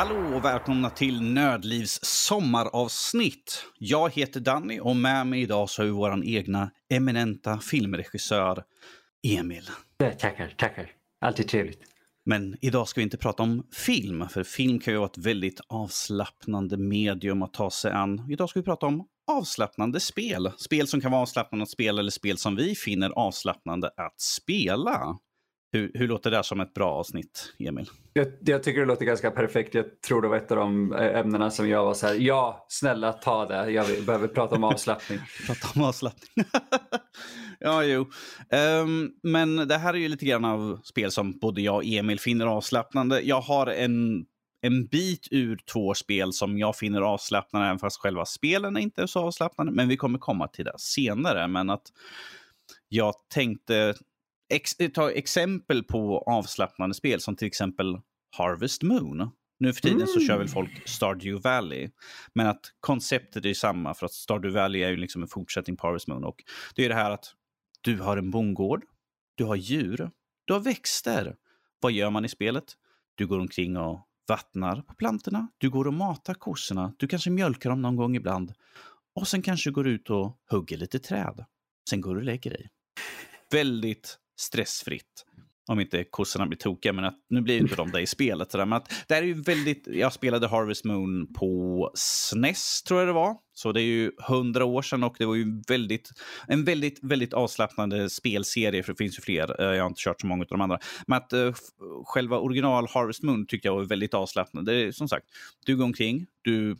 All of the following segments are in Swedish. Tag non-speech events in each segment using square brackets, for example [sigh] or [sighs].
Hallå och välkomna till Nödlivs sommaravsnitt. Jag heter Danny och med mig idag så har vi vår egna eminenta filmregissör Emil. Tackar, tackar. Alltid trevligt. Men idag ska vi inte prata om film, för film kan ju vara ett väldigt avslappnande medium att ta sig an. Idag ska vi prata om avslappnande spel. Spel som kan vara avslappnande att spela eller spel som vi finner avslappnande att spela. Hur, hur låter det som ett bra avsnitt, Emil? Jag, jag, tycker det låter ganska perfekt. Jag tror det var ett av de eh, ämnena som jag var så här, ja, snälla ta det. Jag behöver prata om avslappning. [laughs] prata om avslappning. [laughs] ja, jo. Um, men det här är ju lite grann av spel som både jag och Emil finner avslappnande. Jag har en, en bit ur två spel som jag finner avslappnande, även fast själva spelen är inte är så avslappnande. Men vi kommer komma till det senare. Men att jag tänkte ex, ta exempel på avslappnande spel som till exempel Harvest Moon. Nu för tiden mm. så kör väl mm. folk Stardew Valley. Men att konceptet är samma för att Stardew Valley är ju liksom en fortsättning på Harvest Moon. Och det är det här att du har en bondgård, du har djur, du har växter. Vad gör man i spelet? Du går omkring och vattnar på plantorna, du går och matar kossorna, du kanske mjölkar dem någon gång ibland. Och sen kanske går ut och hugger lite träd. Sen går du och lägger dig. Väldigt stressfritt. Om inte kossorna blir tokiga, men att, nu blir inte de det i spelet. Men att, det är ju väldigt, jag spelade Harvest Moon på SNES, tror jag det var. Så det är ju hundra år sedan och det var ju väldigt, en väldigt, väldigt avslappnande spelserie, för det finns ju fler. Eh, jag har inte kört så många av de andra. Men att uh, själva original Harvest Moon tyckte jag var väldigt avslappnande. Det är som sagt, du går omkring, du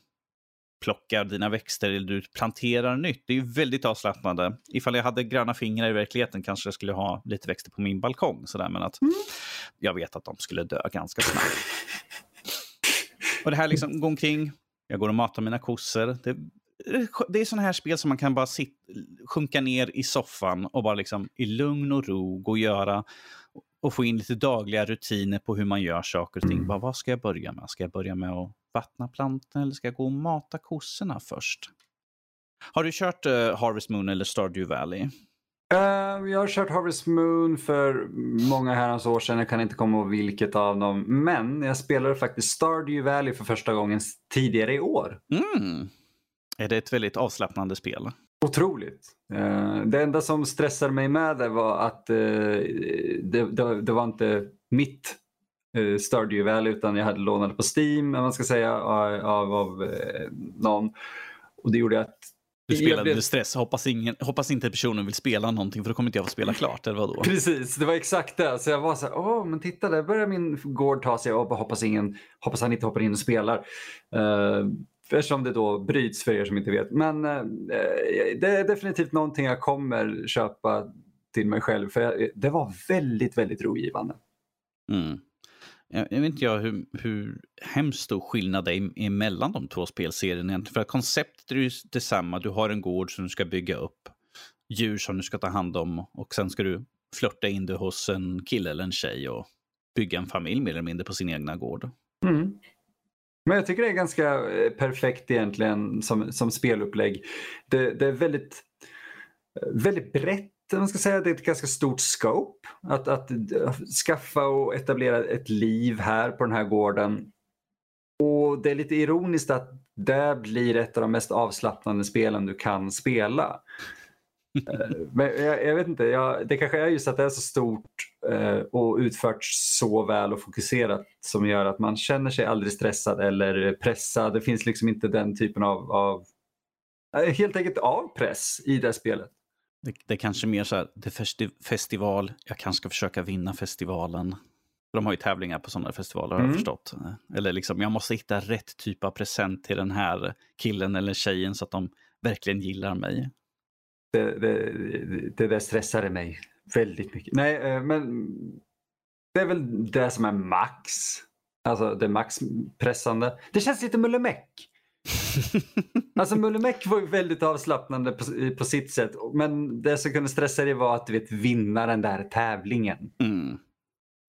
plockar dina växter eller du planterar nytt. Det är ju väldigt avslappnande. Ifall jag hade gröna fingrar i verkligheten kanske jag skulle ha lite växter på min balkong. Sådär, men att mm. jag vet att de skulle dö ganska snabbt. [laughs] och det här liksom, gå omkring, jag går och matar mina kossor. Det, det är sådana här spel som man kan bara sit, sjunka ner i soffan och bara liksom i lugn och ro gå och göra och få in lite dagliga rutiner på hur man gör saker och ting. Mm. Bara, vad ska jag börja med? Ska jag börja med att vattna plantorna eller ska jag gå och mata kossorna först? Har du kört uh, Harvest Moon eller Stardew Valley? Uh, jag har kört Harvest Moon för många herrans år sedan. Jag kan inte komma ihåg vilket av dem. Men jag spelade faktiskt Stardew Valley för första gången tidigare i år. Mm. Är det ett väldigt avslappnande spel? Otroligt. Uh, det enda som stressade mig med det var att uh, det, det, det, var inte mitt uh, Stardew Valley utan jag hade lånat på Steam, man ska säga, av, av, av någon. Och det gjorde att du spelade blev... stress. Hoppas, ingen, hoppas inte personen vill spela någonting för då kommer inte jag få spela klart. Eller vadå? Precis, det var exakt det. Så jag var så här, åh men titta där börjar min gård ta sig upp hoppas, ingen, hoppas han inte hoppar in och spelar. Uh, Eftersom det då bryts för er som inte vet. Men uh, det är definitivt någonting jag kommer köpa till mig själv. För jag, det var väldigt, väldigt rogivande. Mm. Jag vet inte jag hur, hur hemskt stor skillnad det är mellan de två spelserierna egentligen. För konceptet är ju detsamma. Du har en gård som du ska bygga upp. Djur som du ska ta hand om och sen ska du flörta in det hos en kille eller en tjej och bygga en familj mer eller mindre på sin egna gård. Mm. Men jag tycker det är ganska eh, perfekt egentligen som, som spelupplägg. Det, det är väldigt, eh, väldigt brett man ska säga, det är ett ganska stort scope. Att, att skaffa och etablera ett liv här på den här gården. Och det är lite ironiskt att det blir ett av de mest avslappnande spelen du kan spela. Eh, men jag, jag, vet inte, jag, det kanske är just att det är så stort eh, och utfört så väl och fokuserat som gör att man känner sig aldrig stressad eller pressad. Det finns liksom inte den typen av, av eh, helt enkelt av press i det spelet. Det, det är kanske mer så här, det festi festival, jag kanske ska försöka vinna festivalen. De har ju tävlingar på sådana festivaler har mm. jag förstått. Eller liksom, jag måste hitta rätt typ av present till den här killen eller tjejen så att de verkligen gillar mig. Det, det, det där stressade mig väldigt mycket. Nej, eh, men det är väl det som är max. Alltså det max pressande. Det känns lite mullemäck [laughs] alltså Mullemäck var ju väldigt avslappnande på, på, sitt sätt. Men det som kunde stressa dig var att du vet, vinna den där tävlingen. Mm.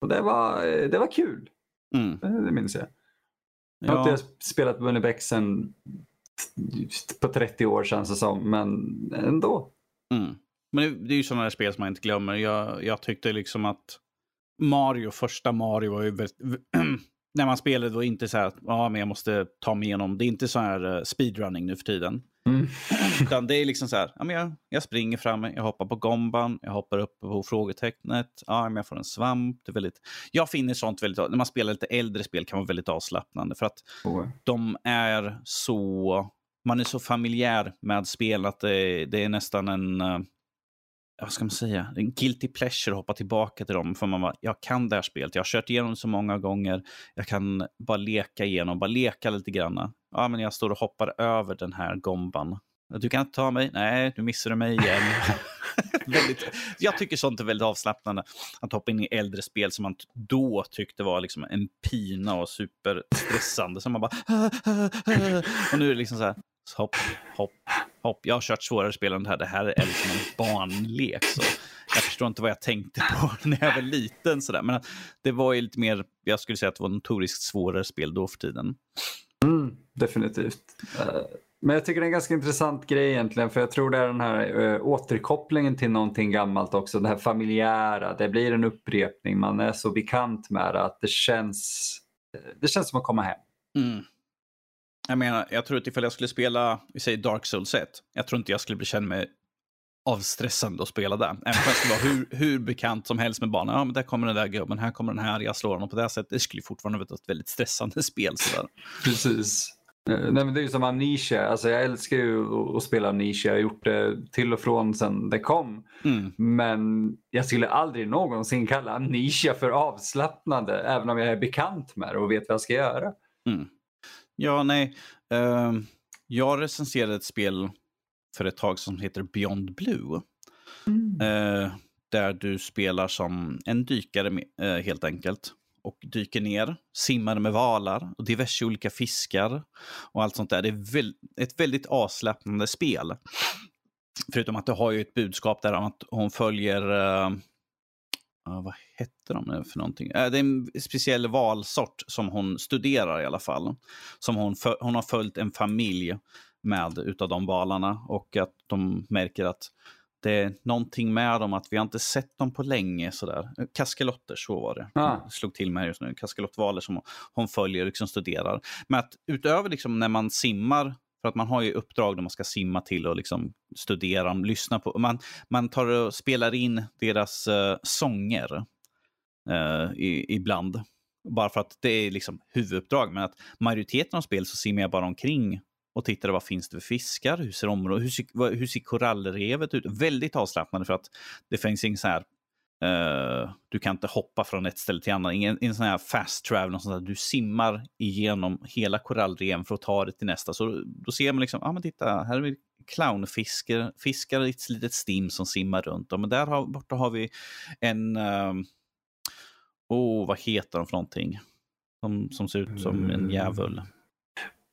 Och det var, det var kul. Mm. Det minns jag. Jag har inte spelat Mullemäck sen på 30 år känns det som, men ändå. Mm. Men det är ju sådana spel som man inte glömmer. Jag, jag tyckte liksom att Mario, första Mario var ju väldigt, [clears throat] när man spelar då inte så här att ja, men jag måste ta mig igenom. Det är inte så här uh, speedrunning nu för tiden. Mm. [laughs] Utan det är liksom så här, ja, men jag, jag springer fram, jag hoppar på gomban, jag hoppar upp på frågetecknet, ja, men jag får en svamp. Det är väldigt, jag finner sånt väldigt, när man spelar lite äldre spel kan vara väldigt avslappnande för att oh. de är så, man är så familjär med spel att det, det är nästan en, uh, vad ska man säga, en guilty pleasure att hoppa tillbaka till dem. För man bara, jag kan det här spelet, jag har kört igenom det så många gånger, jag kan bara leka igenom, bara leka lite grann. Ja, men jag står och hoppar över den här gomban. Du kan inte ta mig, nej, nu missar du mig igen. [laughs] väldigt, jag tycker sånt är väldigt avslappnande. Att hoppa in i äldre spel som man då tyckte var liksom en pina och superstressande. Så man bara... [laughs] och nu är det liksom så här, hopp, hopp, hopp. Jag har kört svårare spel än det här. Det här är liksom en barnlek. Så jag förstår inte vad jag tänkte på [laughs] när jag var liten. Så där. Men det var ju lite mer, jag skulle säga att det var notoriskt svårare spel då för tiden. Mm, definitivt. Eh, men jag tycker det är en ganska intressant grej egentligen för jag tror det är den här äh, återkopplingen till någonting gammalt också. Det här familjära, det blir en upprepning, man är så bekant med det att det känns, det känns som att komma hem. Mm. Jag menar, jag tror att ifall jag skulle spela, vi säger Dark Souls 1, jag tror inte jag skulle bli känd mig avstressande att spela det. Även om jag skulle vara hur, hur bekant som helst med barnen. Ja, men där kommer den där gubben, här kommer den här, jag slår honom på det sättet. Det skulle fortfarande vara ett väldigt stressande [laughs] spel. Sådär. Precis. Eh, nej, men det är ju som Amnesia. Alltså, jag älskar ju att spela Amnesia. Jag har gjort det till och från sen det kom. Mm. Men jag skulle aldrig någonsin kalla Amnesia för avslappnande. Även om jag är bekant med det och vet vad jag ska göra. Mm. Ja, nej. Uh, jag recenserade ett spel för ett tag som heter Beyond Blue. Mm. Uh, där du spelar som en dykare uh, helt enkelt. Och dyker ner, simmar med valar och diverse olika fiskar. Och allt sånt där. Det är väl, ett väldigt avslappnande spel. Förutom att det har ju ett budskap där om att hon följer Uh, vad hette de nu för någonting? Uh, det är en speciell valsort som hon studerar i alla fall. Som hon, hon har följt en familj med utav de valarna och att de märker att det är någonting med dem att vi har inte sett dem på länge. Sådär. Kaskelotter, så var det. Ah. slog till mig just nu. Kaskelottvaler som hon följer och liksom studerar. Men att utöver liksom när man simmar för att man har ju uppdrag där man ska simma till och liksom studera, lyssna på. Man, man tar och spelar in deras uh, sånger uh, i, ibland. Bara för att det är liksom huvuduppdrag. Men att majoriteten av spel så simmar jag bara omkring och tittar vad finns det för fiskar, hur ser, området, hur ser, hur ser korallrevet ut? Väldigt avslappnande för att det finns ingen så här Uh, du kan inte hoppa från ett ställe till annat. Ingen, ingen sån här fast travel. Sånt där. Du simmar igenom hela korallreven för att ta det till nästa. Så då ser man liksom, ja ah, men titta, här är vi clownfiskar fiskar i ett litet stim som simmar runt. Ja, men där har, borta har vi en, uh, oh, vad heter de för någonting? Som, som ser ut som en djävul.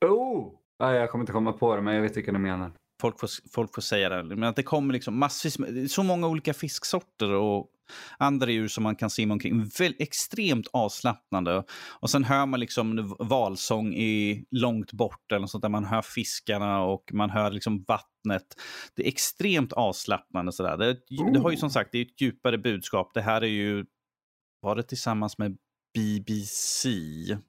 Oh! jag kommer inte komma på det, men jag vet vilka du menar folk får, folk får säga det. Men att det kommer liksom massvis med, så många olika fisksorter och andra djur som man kan simma omkring. Väl, extremt avslappnande. Och sen hör man liksom valsång i, långt bort, eller sånt där man hör fiskarna och man hör liksom vattnet. Det är extremt avslappnande. Sådär. Det, det har ju som sagt det är ett djupare budskap. Det här är ju, var det tillsammans med BBC.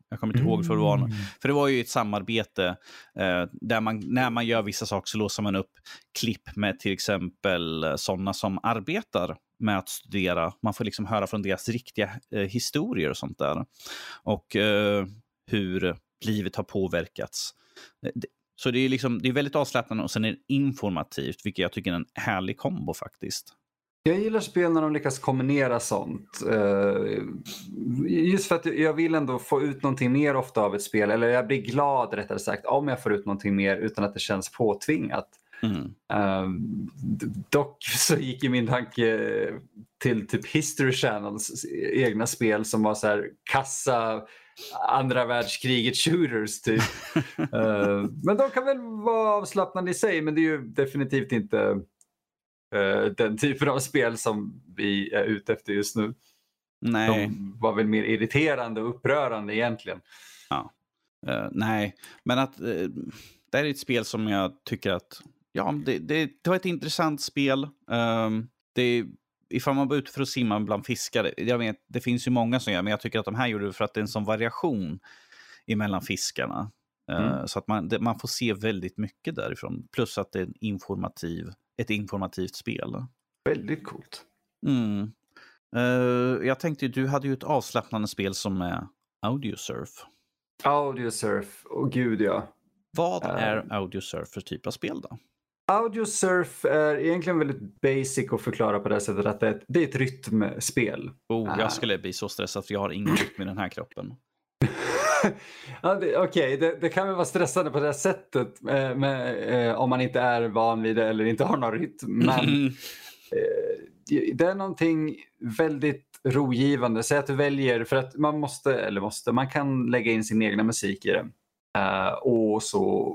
Jag kommer inte ihåg för det var. Mm. För det var ju ett samarbete eh, där man, när man gör vissa saker så låser man upp klipp med till exempel eh, sådana som arbetar med att studera. Man får liksom höra från deras riktiga eh, historier och sånt där. Och eh, hur livet har påverkats. Så det är, liksom, det är väldigt avslappnande och sen är det informativt, vilket jag tycker är en härlig kombo faktiskt. Jag gillar spel när de lyckas kombinera sånt. Eh, just för att jag vill ändå få ut någonting mer ofta av ett spel. Eller jag blir glad rättare sagt om jag får ut någonting mer utan att det känns påtvingat. Mm. Uh, dock så gick ju min tanke till typ History Channels egna spel som var så här kassa andra världskriget shooters typ. uh, [laughs] men de kan väl vara avslappnande i sig men det är ju definitivt inte uh, den typen av spel som vi är ute efter just nu. Nej. De var väl mer irriterande och upprörande egentligen. Ja. Uh, nej, men att uh, det här är ett spel som jag tycker att ja, det, det, det var ett intressant spel. Um, det ifall man var ute för att simma bland fiskar, jag vet, det finns ju många som gör, men jag tycker att de här gjorde det för att det är en sån variation emellan fiskarna. Eh, Mm. Så att man, det, man får se väldigt mycket därifrån. Plus att det är en informativ, ett informativt spel. Väldigt coolt. Mm. Eh, jag tänkte, du hade ju ett avslappnande spel som är Audiosurf. Audiosurf, åh gud ja. Vad är Audiosurf för typ av spel då? Audiosurf är egentligen väldigt basic att förklara på det sättet att det är ett, det är ett rytmspel. Oh, Ah. jag skulle bli så stressad för jag har ingen rytm i den här kroppen. [laughs] ja, Okej, det, det kan väl vara stressande på det sättet eh, med, eh, om man inte är van vid det eller inte har någon rytm. Men [laughs] eh, det är någonting väldigt rogivande. Säg att du väljer, för att man måste, eller måste, man kan lägga in sin egna musik i det. Eh, och så,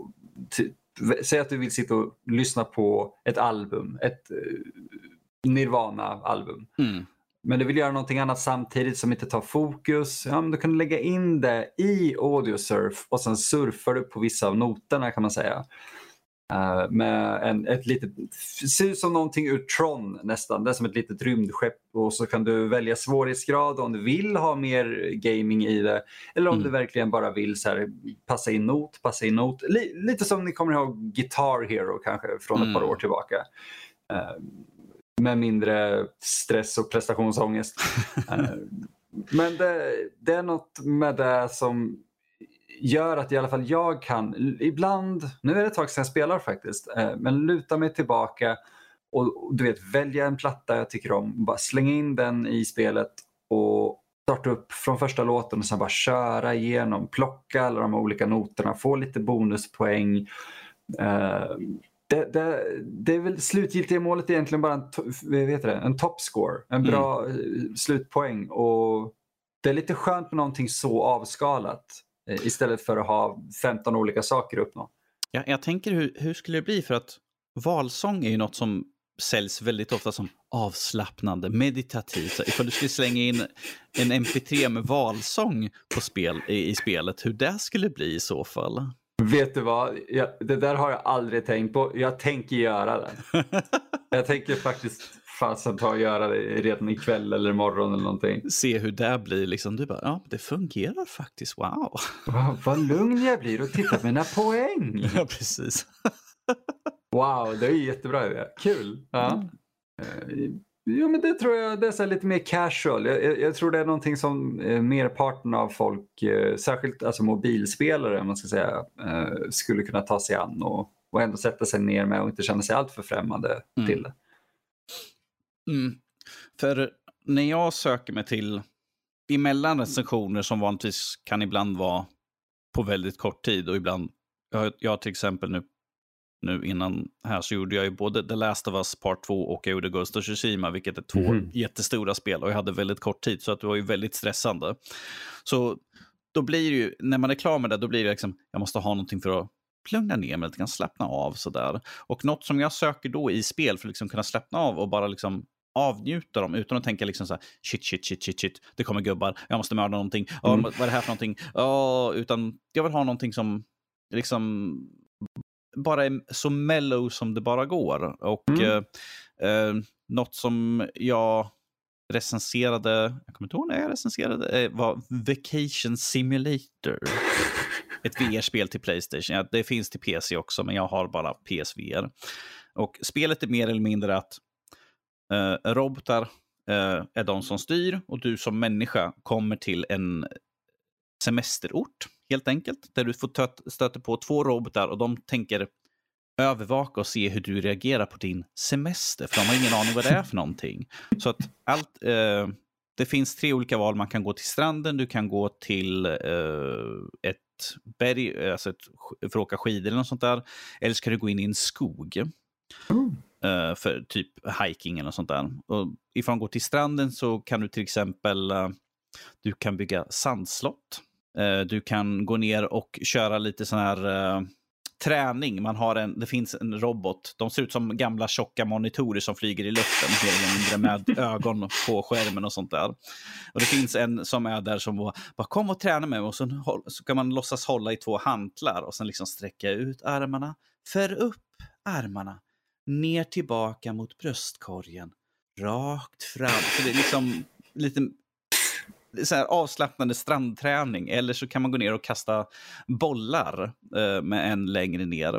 säg att du vill sitta och lyssna på ett album, ett eh, Nirvana-album. Mm. Men du vill göra någonting annat samtidigt som inte tar fokus. Ja, men då kan du lägga in det i audiosurf och sen surfar du på vissa av noterna kan man säga. Eh, med en, ett litet, ser ut som någonting ur Tron nästan. Det är som ett litet rymdskepp och så kan du välja svårighetsgrad om du vill ha mer gaming i det. Eller om Mm. du verkligen bara vill så här, passa in not, passa in not. Li, lite som ni kommer ihåg Guitar Hero kanske från ett par Mm. år tillbaka. Eh, med mindre stress och prestationsångest. [laughs] Eh, Men det, det är något med det som gör att i alla fall jag kan, ibland, nu är det ett tag sedan jag spelar faktiskt, eh, men luta mig tillbaka och du vet välja en platta jag tycker om, bara slänga in den i spelet och starta upp från första låten och sen bara köra igenom, plocka alla de olika noterna, få lite bonuspoäng. Eh, det, det, det är väl slutgiltiga målet egentligen bara en, heter det, en topscore, en bra eh, slutpoäng. Och det är lite skönt med någonting så avskalat istället för att ha 15 olika saker att uppnå. Jag, jag tänker hur, hur skulle det bli? För att valsång är ju något som säljs väldigt ofta som avslappnande, meditativt. Så Ifall du skulle slänga in en mp3 med valsång på spel, i, i spelet, hur det skulle bli i så fall? Vet du vad? Jag, det där har jag aldrig tänkt på. Jag tänker göra det. [laughs] Jag tänker faktiskt fasen ta och göra det redan ikväll eller imorgon eller någonting. Se hur det blir. Liksom. Du bara, ja, det fungerar faktiskt. Wow. Wow, vad lugn jag blir och titta på mina [laughs] poäng. Ja, precis. Wow, det är en jättebra idé. Kul. Ja. Mm. Eh, Jo, men det tror jag det är lite mer casual. Jag, jag, jag tror det är någonting som eh, merparten av folk, eh, särskilt alltså mobilspelare man ska säga, eh, skulle kunna ta sig an och, och ändå sätta sig ner med och inte känna sig alltför främmande Mm. till det. Mm. För när jag söker mig till emellan recensioner som vanligtvis kan ibland vara på väldigt kort tid och ibland, jag, jag till exempel nu, nu innan här så gjorde jag ju både The Last of Us Part 2 och jag gjorde Ghost of Tsushima, vilket är två Mhm. jättestora spel och jag hade väldigt kort tid så att det var ju väldigt stressande. Så då blir det ju, när man är klar med det, då blir det liksom, jag måste ha någonting för att lugna ner mig lite grann, slappna av sådär. Och något som jag söker då i spel för att liksom kunna slappna av och bara liksom avnjuta dem utan att tänka liksom så här, shit, shit, shit, shit, shit, det kommer gubbar, jag måste mörda någonting, ja, Mm. vad är det här för någonting? Ja, utan jag vill ha någonting som liksom bara är så mellow som det bara går. Och Mm. eh, eh, något som jag recenserade, jag kommer inte ihåg när jag recenserade, eh, var Vacation Simulator. [laughs] Ett VR-spel till Playstation. Ja, det finns till PC också, men jag har bara PSVR. Och spelet är mer eller mindre att eh, robotar eh, är de som styr och du som människa kommer till en semesterort, helt enkelt. Där du får töt, stöta på två robotar och de tänker övervaka och se hur du reagerar på din semester. För de har ingen aning vad det är för någonting. [laughs] Så att allt... Eh, det finns tre olika val. Man kan gå till stranden, du kan gå till eh, ett berg, alltså ett, för att åka skidor eller något sånt där. Eller så kan du gå in i en skog. Mm. Eh, för typ hiking eller sånt där. Och ifrån går till stranden så kan du till exempel eh, du kan bygga sandslott. Eh, du kan gå ner och köra lite sån här eh, träning. Man har en, det finns en robot. De ser ut som gamla tjocka monitorer som flyger i luften mer eller mindre med [laughs] ögon på skärmen och sånt där. Och det finns en som är där som bara, kom och träna med mig och så, så kan man låtsas hålla i två hantlar och sen liksom sträcka ut armarna, för upp armarna, ner tillbaka mot bröstkorgen. rakt fram. Så det är liksom lite så här avslappnande strandträning. Eller så kan man gå ner och kasta bollar eh, med en längre ner.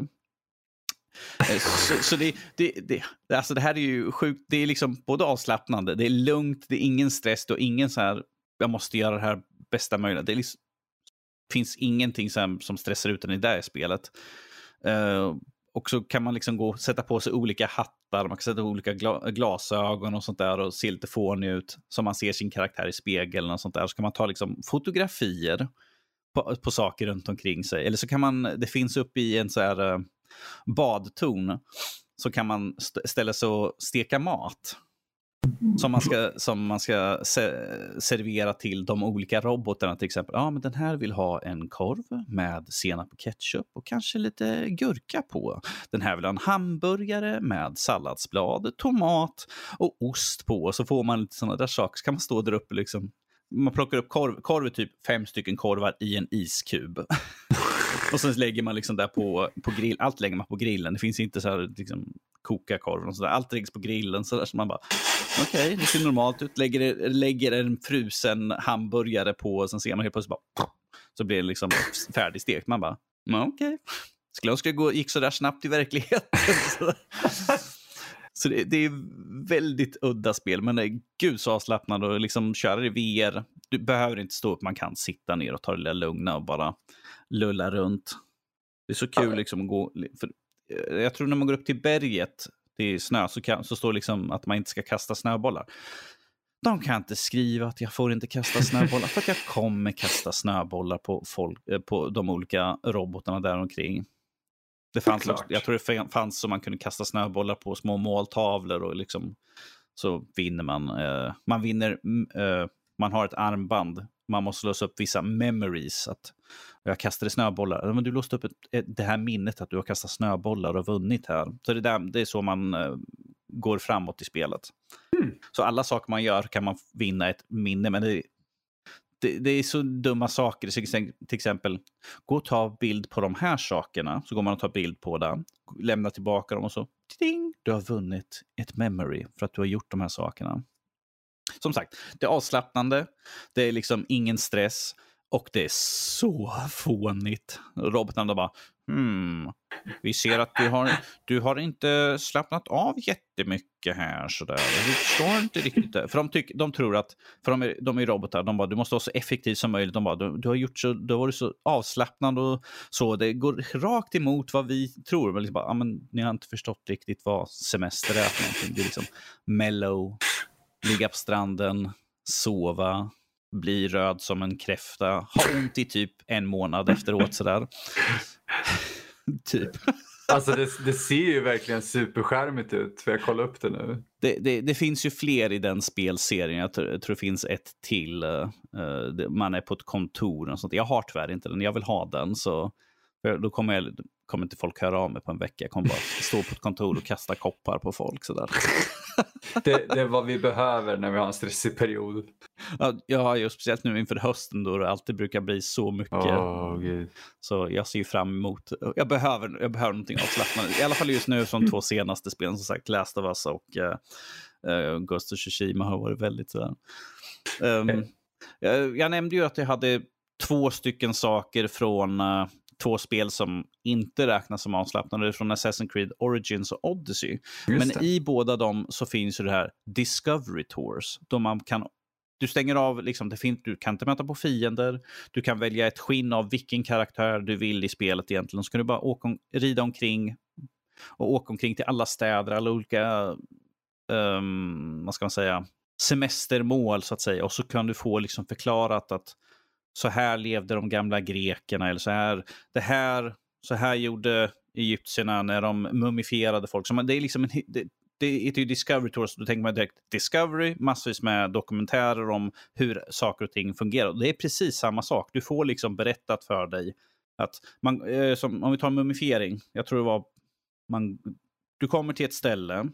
Eh, så, så det, det, det, alltså det här är ju sjukt. Det är liksom både avslappnande, det är lugnt, det är ingen stress, och ingen så här, jag måste göra det här bästa möjliga. Det liksom, finns ingenting som, som stressar ut en i det här spelet. Uh, och så kan man liksom gå sätta på sig olika hattar, man kan sätta olika gla glasögon och sånt där och se lite fånig ut. Så man ser sin karaktär i spegeln och sånt där. Så kan man ta liksom fotografier på, på saker runt omkring sig. Eller så kan man, det finns uppe i en så här eh, badtorn, så kan man st ställa sig och steka mat som man ska, som man ska se, servera till de olika robotarna. Till exempel, ja men den här vill ha en korv med senap och ketchup och kanske lite gurka på. Den här vill ha en hamburgare med salladsblad, tomat och ost på. Så får man lite sådana där saker. Så kan man stå där uppe liksom. Man plockar upp korv, korv är typ fem stycken korvar i en iskub. [laughs] och sen lägger man liksom där på, på grill. Allt lägger man på grillen. Det finns inte så här liksom, koka korv och sådär. Allt läggs på grillen så där. Så man bara, okej, okay, det ser normalt ut. Lägger, lägger en frusen hamburgare på och sen ser man helt plötsligt bara, så blir det liksom färdigstekt. Man bara, okej. Okay. Skulle önska det gick så där snabbt i verkligheten. [laughs] så det, det, är väldigt udda spel, men det är gud så avslappnande och liksom köra i VR. Du behöver inte stå upp, man kan sitta ner och ta det lilla lugna och bara lulla runt. Det är så kul liksom att gå. För jag tror när man går upp till berget, det är snö, så, kan, så står det liksom att man inte ska kasta snöbollar. De kan inte skriva att jag får inte kasta snöbollar för att jag kommer kasta snöbollar på, folk, eh, på de olika robotarna där omkring. Det fanns också, jag tror det fanns så man kunde kasta snöbollar på små måltavlor och liksom så vinner man. Eh, man vinner, eh, man har ett armband. Man måste låsa upp vissa memories. Att jag kastade snöbollar. Men du låste upp ett, det här minnet att du har kastat snöbollar och vunnit här. Så det, där, det är så man uh, går framåt i spelet. Mm. Så alla saker man gör kan man vinna ett minne. Men det, det, det, är så dumma saker. Så till exempel, gå och ta bild på de här sakerna. Så går man och tar bild på den. Lämna tillbaka dem och så, ding, du har vunnit ett memory för att du har gjort de här sakerna. Som sagt, det är avslappnande. Det är liksom ingen stress. Och det är så fånigt. Robotarna bara, hmm, vi ser att du har, du har inte slappnat av jättemycket här sådär. Vi förstår inte riktigt det. För de, tyck, de tror att, för de är, de är robotar, de bara, du måste vara så effektiv som möjligt. De bara, du, du har gjort så, du har varit så avslappnad och så. Det går rakt emot vad vi tror. Men liksom bara, ah, men, ni har inte förstått riktigt vad semester är för någonting. Det är liksom mellow, ligga på stranden, sova, bli röd som en kräfta, ha ont i typ en månad efteråt sådär. [laughs] typ. Alltså det, det, ser ju verkligen superskärmigt ut, för jag kollar upp det nu. Det, det, det finns ju fler i den spelserien. Jag tror, jag tror det finns ett till. Uh, man är på ett kontor och sånt. Jag har tyvärr inte den. Jag vill ha den. Så då kommer, jag, kommer inte folk höra av mig på en vecka. Jag kommer bara stå på ett kontor och kasta koppar på folk. Sådär. [laughs] det, det är vad vi behöver när vi har en stressig period. Ja, just speciellt nu inför hösten då det alltid brukar bli så mycket. Oh, så jag ser fram emot, jag behöver, jag behöver någonting avslappnande. I alla fall just nu från två senaste spelen, som sagt Last of Us och uh, Ghost of Tsushima har varit väldigt sådär. Um, jag, jag nämnde ju att jag hade två stycken saker från uh, två spel som inte räknas som avslappnande från Assassin's Creed Origins och Odyssey. Men i båda dem så finns ju det här Discovery Tours. Då man kan du stänger av, liksom, det finns, du kan inte möta på fiender, du kan välja ett skinn av vilken karaktär du vill i spelet egentligen. Så kan du bara åka, rida omkring och åka omkring till alla städer, alla olika, um, vad ska man säga, semestermål så att säga. Och så kan du få liksom förklarat att så här levde de gamla grekerna eller så här, det här, så här gjorde egyptierna när de mumifierade folk. Så man, det är liksom en, det, det är ju Discovery Tour, så då tänker man direkt Discovery, massvis med dokumentärer om hur saker och ting fungerar. Det är precis samma sak. Du får liksom berättat för dig att man, eh, som, om vi tar mumifiering, jag tror det var, man, du kommer till ett ställe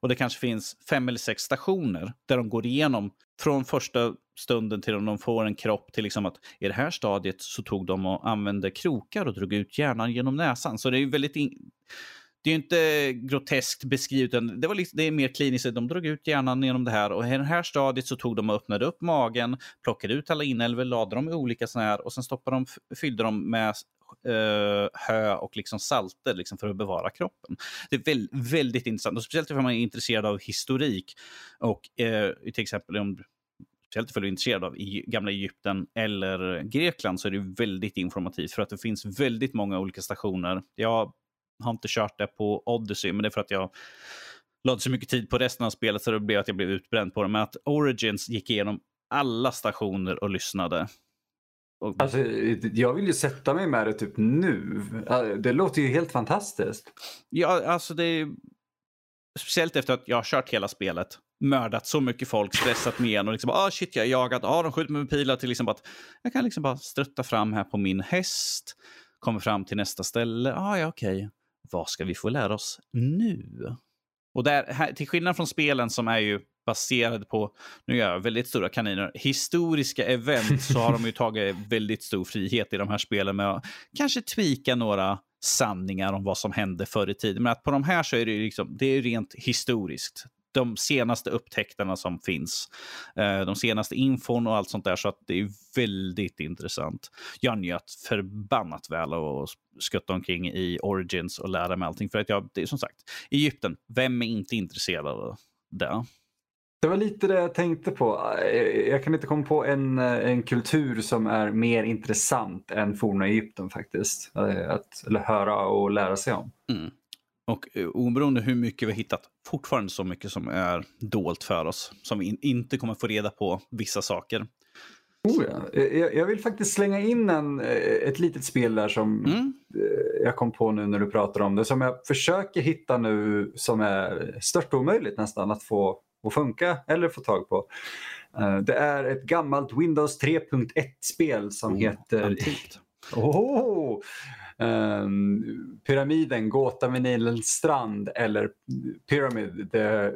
och det kanske finns fem eller sex stationer där de går igenom från första stunden till om de får en kropp till liksom att i det här stadiet så tog de och använde krokar och drog ut hjärnan genom näsan. Så det är ju väldigt... In... det är ju inte groteskt beskrivet, utan det, var liksom, det är mer kliniskt. De drog ut hjärnan genom det här och i det här stadiet så tog de och öppnade upp magen, plockade ut alla inälvor, lade dem i olika sådana här och sen stoppade de, fyllde de med uh, hö och liksom salter liksom för att bevara kroppen. Det är väl, väldigt intressant, och speciellt om man är intresserad av historik. Och uh, till exempel om speciellt ifall du är intresserad av i gamla Egypten eller Grekland så är det väldigt informativt för att det finns väldigt många olika stationer. Jag har inte kört det på Odyssey, men det är för att jag lade så mycket tid på resten av spelet så det blev att jag blev utbränd på det. Men att Origins gick igenom alla stationer och lyssnade. Och... Alltså, jag vill ju sätta mig med det typ nu. Det låter ju helt fantastiskt. Ja, alltså det är... Speciellt efter att jag har kört hela spelet, mördat så mycket folk, stressat mig en och liksom ah shit jag är jagad, ah de skjuter mig med pilar. Till liksom att jag kan liksom bara strutta fram här på min häst, kommer fram till nästa ställe, ah ja okej, okay vad ska vi få lära oss nu? Och där, här, till skillnad från spelen som är ju baserade på, nu gör jag väldigt stora kaniner, historiska event så har de ju tagit väldigt stor frihet i de här spelen med att kanske tweaka några sanningar om vad som hände förr i tiden. Men att på de här så är det, liksom, det är rent historiskt de senaste upptäckterna som finns. Eh, de senaste infon och allt sånt där. Så att det är väldigt intressant. Jag njöt förbannat väl att skutta omkring i Origins och lära mig allting. För att jag, det är som sagt, Egypten, vem är inte intresserad av det? Det var lite det jag tänkte på. Jag kan inte komma på en, en kultur som är mer intressant än forna Egypten faktiskt. Att, eller höra och lära sig om. Mm. Och eh, oberoende hur mycket vi har hittat, fortfarande så mycket som är dolt för oss. Som vi in, inte kommer få reda på vissa saker. Oh ja. jag, jag vill faktiskt slänga in en, eh, ett litet spel där som mm. Eh, jag kom på nu när du pratar om det. Som jag försöker hitta nu som är stört omöjligt nästan att få att funka eller få tag på. Det är ett gammalt Windows 3.1-spel som oh, heter... Antikt. Oh, um, Pyramiden, Gåta vid Nilens strand eller Pyramid, The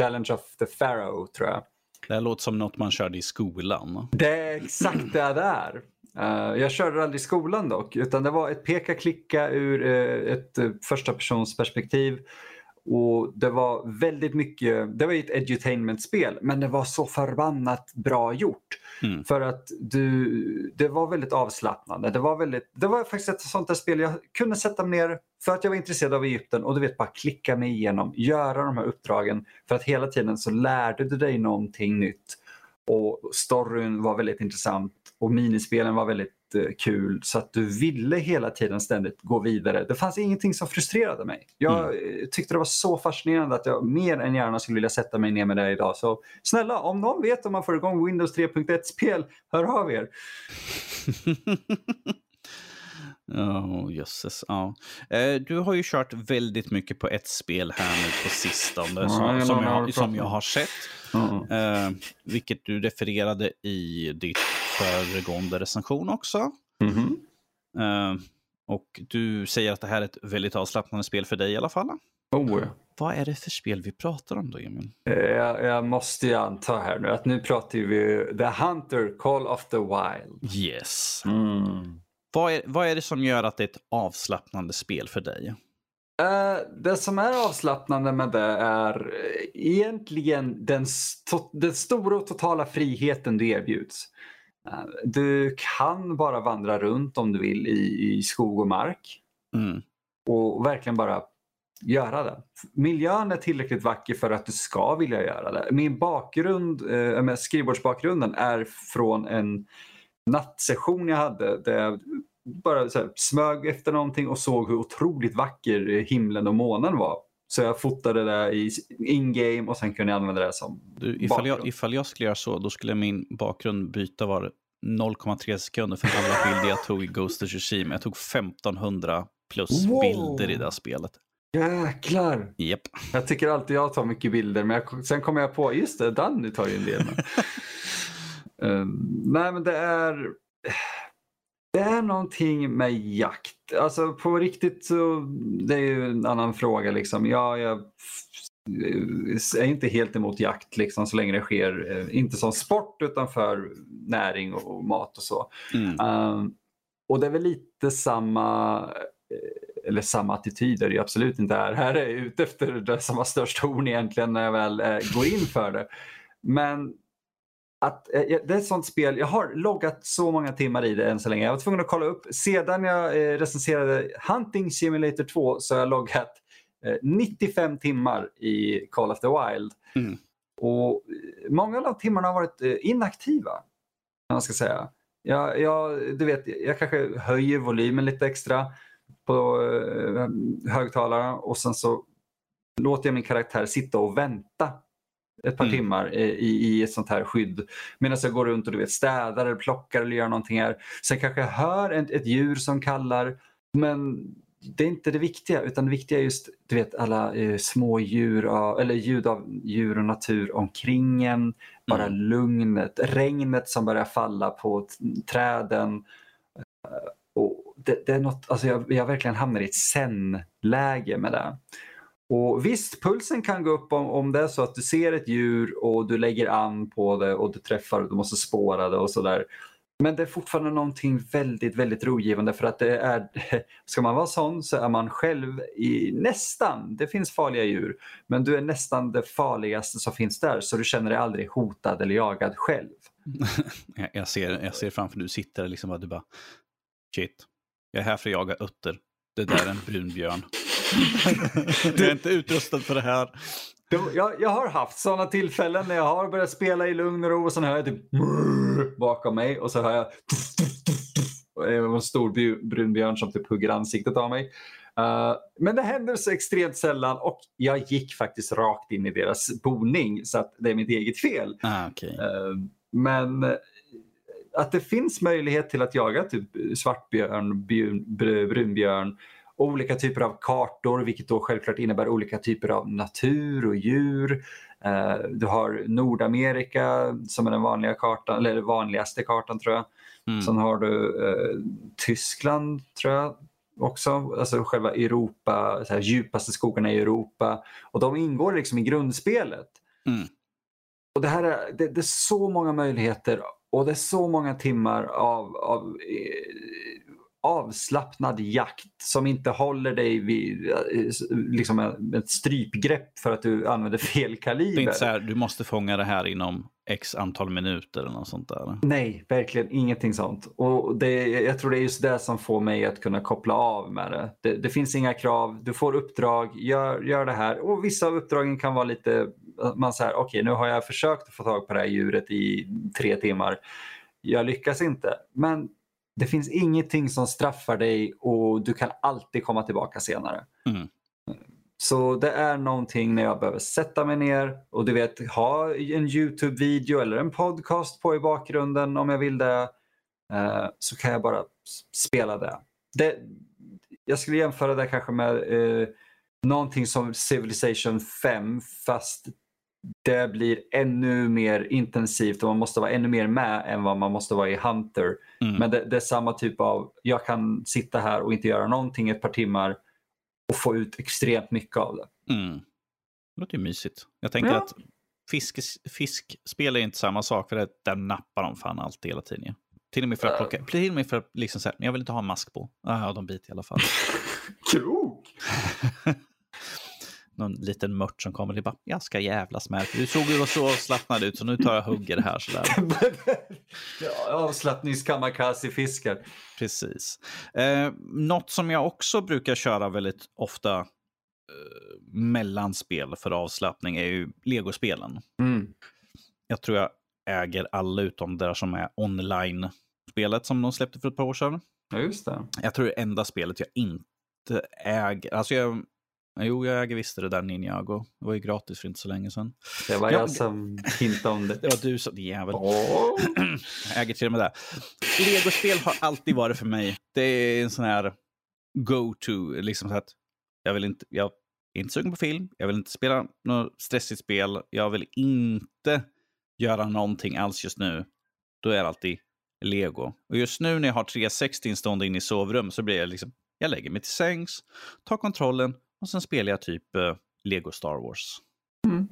Challenge of the Pharaoh tror jag. Det här låter som något man körde i skolan. Det är exakt det det är. Uh, jag körde aldrig i skolan dock, utan det var ett peka-klicka ur uh, ett uh, första persons perspektiv och det var väldigt mycket, det var ett edutainment-spel men det var så förbannat bra gjort. Mm. För att du, det var väldigt avslappnande. Det var, väldigt, det var faktiskt ett sånt där spel jag kunde sätta mig ner för att jag var intresserad av Egypten och du vet bara klicka mig igenom, göra de här uppdragen för att hela tiden så lärde du dig någonting nytt. Och storyn var väldigt intressant och minispelen var väldigt kul så att du ville hela tiden ständigt gå vidare. Det fanns ingenting som frustrerade mig. Jag mm. tyckte det var så fascinerande att jag mer än gärna skulle vilja sätta mig ner med det idag. Så snälla, om någon vet om man får igång Windows 3.1-spel, hör av er. [laughs] Oh, jösses. Ja. Eh, du har ju kört väldigt mycket på ett spel här nu på sistone som, som, jag, som jag har sett. Mm. Eh, vilket du refererade i ditt föregående recension också. Mm -hmm. uh, och du säger att det här är ett väldigt avslappnande spel för dig i alla fall. Oh. Vad är det för spel vi pratar om då, Emil? Eh, jag, jag måste ju anta här nu att nu pratar vi The Hunter Call of the Wild. Yes. Mm. Vad, är, vad är det som gör att det är ett avslappnande spel för dig? Uh, det som är avslappnande med det är egentligen den, den stora och totala friheten du erbjuds. Eh, du kan bara vandra runt om du vill i, i skog och mark. Mm. Och verkligen bara göra det. Miljön är tillräckligt vacker för att du ska vilja göra det. Min bakgrund, med skrivbordsbakgrunden är från en nattsession jag hade där jag bara så här, smög efter någonting och såg hur otroligt vacker himlen och månen var. Så jag fotade det i in-game och sen kunde jag använda det som du, ifall, jag, ifall jag skulle göra så, då skulle min bakgrund byta var 0,3 sekunder för alla [laughs] bilder jag tog i Ghost of Tsushima. Jag tog 1500 plus wow. bilder i det här spelet. Jäklar! Yep. Jag tycker alltid jag tar mycket bilder, men jag, sen kommer jag på, just det, Danny tar ju en del. um, [laughs] nej men det är, det är någonting med jakt. Alltså på riktigt så, det är ju en annan fråga liksom. Ja, jag är inte helt emot jakt liksom, så länge det sker, eh, inte som sport utan för näring och, mat och så. Mm. Um, och det är väl lite samma eller samma attityder är absolut inte här. Här är jag ute efter det som har störst horn egentligen när jag väl eh, går in för det. Men att, eh, det är ett sånt spel, jag har loggat så många timmar i det än så länge. Jag var tvungen att kolla upp. Sedan jag eh, recenserade Hunting Simulator 2 så har jag loggat eh, 95 timmar i Call of the Wild. Mm. Och många av de timmarna har varit eh, inaktiva. Man ska säga. Jag, jag, du vet, jag kanske höjer volymen lite extra på eh, högtalarna och sen så låter jag min karaktär sitta och vänta ett par Mm. timmar i, i ett sånt här skydd. Medan jag går runt och du vet, städar eller plockar eller gör någonting här. Sen kanske jag hör ett, ett djur som kallar. Men det är inte det viktiga utan det viktiga är just du vet, alla eh, små djur av, eller ljud av djur och natur omkring en. Bara Mm. lugnet, regnet som börjar falla på träden. Eh, Och det, det är något, alltså jag, jag verkligen hamnar i ett zen-läge med det. Och visst, pulsen kan gå upp om, om det är så att du ser ett djur och du lägger an på det och du träffar och du måste spåra det och sådär. Men det är fortfarande någonting väldigt, väldigt rogivande för att det är, [laughs] ska man vara sån så är man själv i nästan, det finns farliga djur, men du är nästan det farligaste som finns där så du känner dig aldrig hotad eller jagad själv. [laughs] Jag, ser, jag ser framför du sitter liksom och du bara shit, jag är här för att jaga utter. Det där är en brunbjörn jag är inte utrustad för det här. Jag, jag har haft sådana tillfällen när jag har börjat spela i lugn och ro och sen hör jag typ bakom mig och så hör jag en stor brunbjörn som typ hugger ansiktet av mig. Eh, men det händer så extremt sällan och jag gick faktiskt rakt in i deras boning så att det är mitt eget fel. Ah, okay. Eh, Men eh, att det finns möjlighet till att jaga typ svartbjörn, björn, br- brunbjörn olika typer av kartor vilket då självklart innebär olika typer av natur och djur. Eh, Du har Nordamerika som är den vanliga kartan, eller den vanligaste kartan tror jag. Mm. Sen har du eh, Tyskland tror jag också, alltså själva Europa, så här, djupaste skogarna i Europa. Och de ingår liksom i grundspelet. Mm. Och det, här är, det, det är så många möjligheter och det är så många timmar av, av eh, avslappnad jakt som inte håller dig vid eh, liksom ett strypgrepp för att du använder fel Det kaliber. är inte så här, du måste fånga det här inom x antal minuter eller något sånt där. Nej, verkligen ingenting sånt. Och det, jag tror det är just det som får mig att kunna koppla av med det. Det, det finns inga krav, du får uppdrag, gör, gör det här. Och vissa av uppdragen kan vara lite, man säger okej nu har jag försökt att få tag på det här djuret i tre timmar. Jag lyckas inte. Men det finns ingenting som straffar dig och du kan alltid komma tillbaka senare. Mm. Så det är någonting när jag behöver sätta mig ner och du vet ha en Youtube-video eller en podcast på i bakgrunden om jag vill det. Eh, så kan jag bara spela det. det jag skulle jämföra det kanske med eh, någonting som Civilization 5 fast det blir ännu mer intensivt och man måste vara ännu mer med än vad man måste vara i Hunter. Mm. Men det, det är samma typ av, jag kan sitta här och inte göra någonting ett par timmar och få ut extremt mycket av det. Mm. Det låter ju mysigt. Jag tänker Ja. att fisk, fiskspel är inte samma sak, för det, där nappar de fan alltid hela tiden. ju. Till och med för att plocka, till och med för att liksom säga, jag vill inte ha en mask på. Ah, Ja, de biter i alla fall. [laughs] [laughs] Krok! [laughs] Någon liten mört som kommer och bara, jag ska jävlas med dig. Du såg ju så avslappnad ut, så nu tar jag hugger det här sådär. [laughs] avslappnings-kamikaze-fiskar. Precis. Eh, något som jag också brukar köra väldigt ofta eh, mellan spel för avslappning är ju legospelen. Mm. Jag tror jag äger alla utom det där som är online-spelet som de släppte för ett par år sedan. Ja, just det. Jag tror det enda spelet jag inte äger. Alltså jag, jo, jag äger visst det där Ninjago. Det var ju gratis för inte så länge sedan. Det var Ja, jag som hintade om det. Det var du som, jävel. Åh. Jag äger till och med det. Legospel har alltid varit för mig. Det är en sån här go-to. Liksom så att jag, vill inte, jag är inte sugen på film. Jag vill inte spela något stressigt spel. Jag vill inte göra någonting alls just nu. Då är det alltid lego. Och just nu när jag har 360 instående inne i sovrum så blir jag liksom, jag lägger mig till sängs, tar kontrollen och sen spelar jag typ eh, Lego Star Wars. Mm.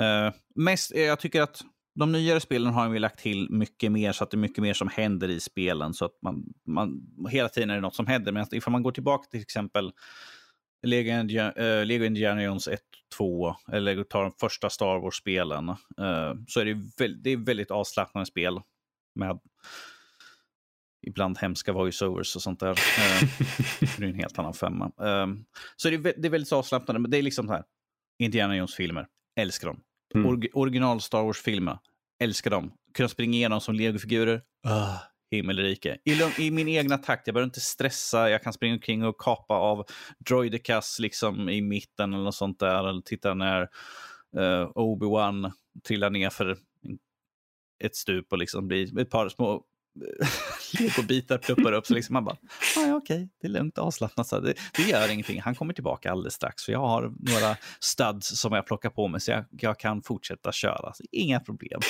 Eh, mest, eh, jag tycker att de nyare spelen har vi lagt till mycket mer så att det är mycket mer som händer i spelen. Så att man, man hela tiden är det något som händer. Men ifall man går tillbaka till exempel Lego, uh, Lego Indiana Jones 1, 2 eller tar de första Star Wars-spelen uh, så är det, väldigt, det är väldigt avslappnande spel med ibland hemska voiceovers och sånt där. [laughs] Uh, det är en helt annan femma. Uh, så det är, det är väldigt avslappnande, men det är liksom så här. Indiana Jones-filmer, älskar dem. Mm. Or original Star Wars-filmer, älskar dem. Kunna springa igenom som legofigurer, uh, himmelrike. I, I, min egna takt, jag behöver inte stressa, jag kan springa omkring och kapa av droidekas liksom i mitten eller något sånt där. Eller titta när uh, Obi-Wan trillar ner för ett stup och liksom blir ett par små [laughs] legobitar pluppar upp. Så liksom man bara, ah, ja, okej, det är lugnt avslappnat. Så det, det gör ingenting. Han kommer tillbaka alldeles strax. För jag har några studs som jag plockar på mig så jag, jag kan fortsätta köra. Så inga problem.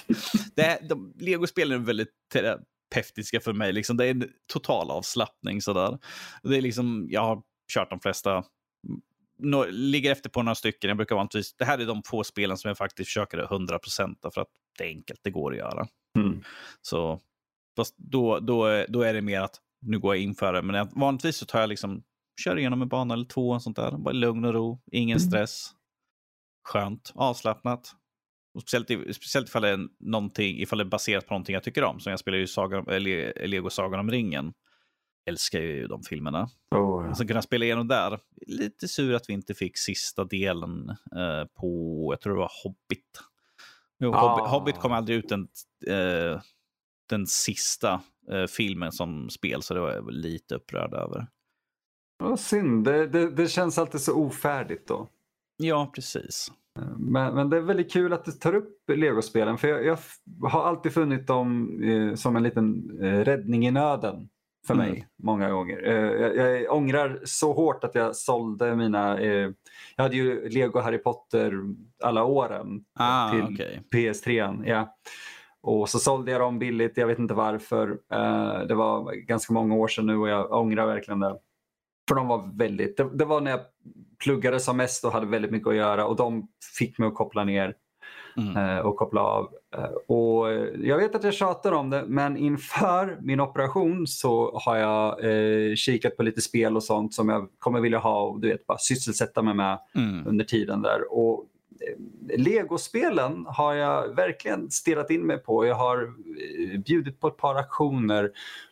[laughs] det, de, Legospelen är väldigt terapeutiska för mig. Liksom, det är en total avslappning. Sådär. Det är liksom, jag har kört de flesta no, ligger efter på några stycken. Jag brukar vanligtvis, det här är de få spelen som jag faktiskt försöker 100% för att det är enkelt, det går att göra. Mm. Så Fast då, då, då är det mer att nu går jag in för det. Men vanligtvis så tar jag liksom, kör igenom en bana eller två, och sånt där. Bara lugn och ro, ingen mm. stress. Skönt, avslappnat. Och speciellt, speciellt ifall det är någonting, ifall det är baserat på någonting jag tycker om. Som jag spelar ju Sagan, Lego Sagan om ringen. Älskar ju de filmerna. Oh, ja. Så kunna spela igenom där. Lite sur att vi inte fick sista delen eh, på, jag tror det var Hobbit. Jo, ah. Hobbit, Hobbit kom aldrig ut en, eh, den sista eh, filmen som spel, så det var jag lite upprörd över. Vad synd, det, det, det, känns alltid så ofärdigt då. Ja, precis. Men, men det är väldigt kul att du tar upp legospelen för jag, jag har alltid funnit dem eh, som en liten eh, räddning i nöden för mig mm. många gånger. Eh, jag, jag ångrar så hårt att jag sålde mina... Eh, jag hade ju Lego Harry Potter alla åren ah, till okay. PS3. Ja. Och så sålde jag dem billigt, jag vet inte varför. Eh, det var ganska många år sedan nu och jag ångrar verkligen det. För de var väldigt, det, det var när jag pluggade som mest och hade väldigt mycket att göra och de fick mig att koppla ner mm. Eh, och koppla av. Eh, och jag vet att jag tjatar om det men inför min operation så har jag kikat på lite spel och sånt som jag kommer vilja ha och du vet, bara sysselsätta mig med mm. under tiden där. Och Legospelen har jag verkligen stirrat in mig på. Jag har eh, bjudit på ett par aktioner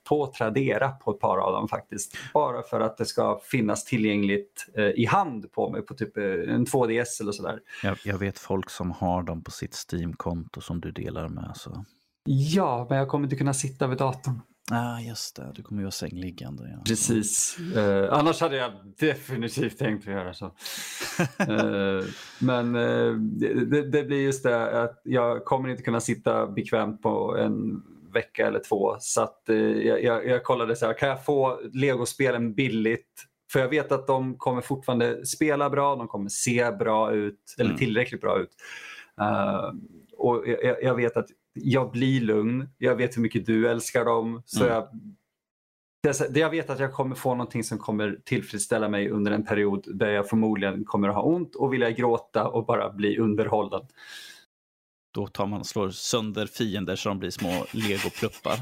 på Tradera på ett par av dem faktiskt. Bara för att det ska finnas tillgängligt eh, i hand på mig på typ eh, en 2DS eller sådär. Jag, jag vet folk som har dem på sitt Steam-konto som du delar med. Så. Ja, men jag kommer inte kunna sitta vid datorn. Ja, ah, just det. Du kommer ju vara sängliggande. Ja. Precis. Uh, annars hade jag definitivt tänkt att göra så. uh, [laughs] men uh, det, det, blir just det att jag kommer inte kunna sitta bekvämt på en vecka eller två. Så att, jag, jag, jag kollade så här, kan jag få legospelen billigt? För jag vet att de kommer fortfarande spela bra, de kommer se bra ut, eller mm. tillräckligt bra ut. och jag, jag vet att jag blir lugn, jag vet hur mycket du älskar dem. Så mm. jag, det, jag vet att jag kommer få någonting som kommer tillfredsställa mig under en period där jag förmodligen kommer att ha ont och vilja gråta och bara bli underhållen. Då tar man och slår sönder fiender så de blir små legopluppar.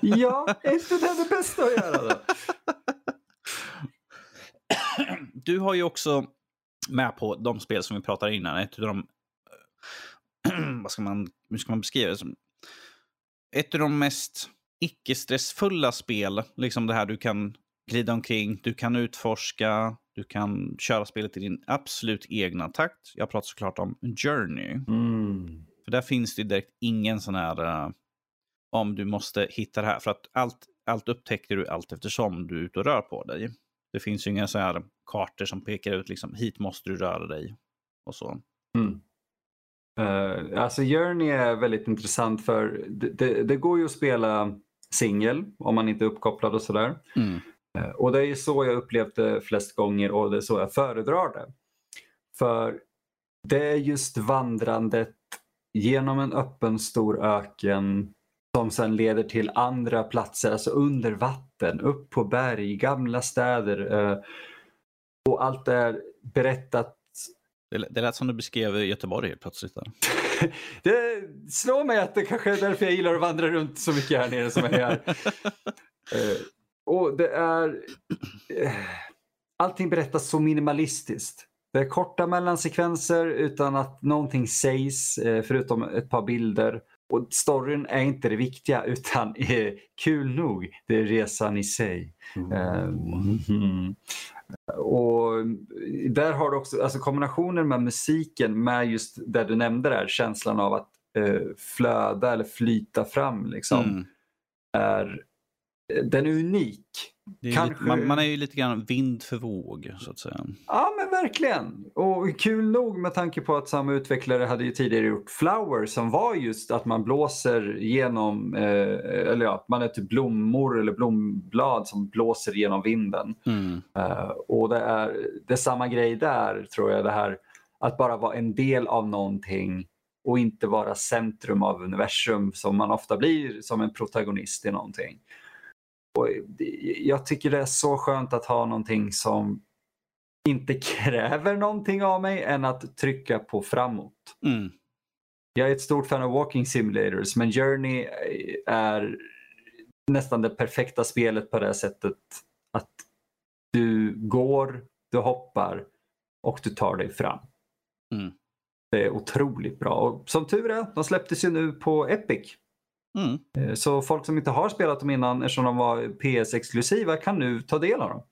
[laughs] ja, är inte det det bästa att göra då? [clears throat] Du har ju också med på de spel som vi pratade innan, ett av de [clears throat] vad ska man, hur ska man beskriva det? Som ett av de mest icke-stressfulla spel. Liksom det här du kan glida omkring, du kan utforska, du kan köra spelet i din absolut egna takt. Jag pratar såklart om Journey. Mm. För där finns det direkt ingen sån här uh, om du måste hitta det här. För att allt, allt upptäcker du allt eftersom du är ute och rör på dig. Det finns ju inga så här kartor som pekar ut liksom hit måste du röra dig och så. Mm. Uh, alltså Journey är väldigt intressant för det, det, det, går ju att spela singel om man inte är uppkopplad och sådär. Mm. Uh, och det är så jag upplevt det flest gånger och det är så jag föredrar det. För det är just vandrandet genom en öppen stor öken som sen leder till andra platser, alltså under vatten, upp på berg, gamla städer. Uh, och allt är berättat Det, det lät som du beskrev Göteborg plötsligt. Där. [laughs] det slår mig att det kanske är därför jag gillar att vandra runt så mycket här nere som jag är. uh, [laughs] och det är... Uh, allting berättas så minimalistiskt. Det är korta mellansekvenser utan att någonting sägs uh, förutom ett par bilder. Och storyn är inte det viktiga [laughs] utan är kul nog, det är resan i sig. Mm. Mm. Och där har du också alltså kombinationen med musiken med just det du nämnde där, känslan av att eh, flöda eller flyta fram liksom. Mm. Är, den är unik. Är Kanske... lite, man, man, är ju lite grann vind för våg så att säga. Ja men verkligen. Och kul nog med tanke på att samma utvecklare hade ju tidigare gjort Flower som var just att man blåser genom, eh, eller ja, man är typ blommor eller blomblad som blåser genom vinden. Mm. Uh, och det är, det är samma grej där tror jag, det här att bara vara en del av någonting och inte vara centrum av universum som man ofta blir som en protagonist i någonting. Och jag tycker det är så skönt att ha någonting som inte [laughs] kräver någonting av mig än att trycka på framåt. Mm. Jag är ett stort fan av walking simulators men Journey är nästan det perfekta spelet på det sättet att du går, du hoppar och du tar dig fram. Mm. Det är otroligt bra. Och som tur är, de släpptes ju nu på Epic. Mm. Eh, så folk som inte har spelat dem innan eftersom de var PS-exklusiva kan nu ta del av dem.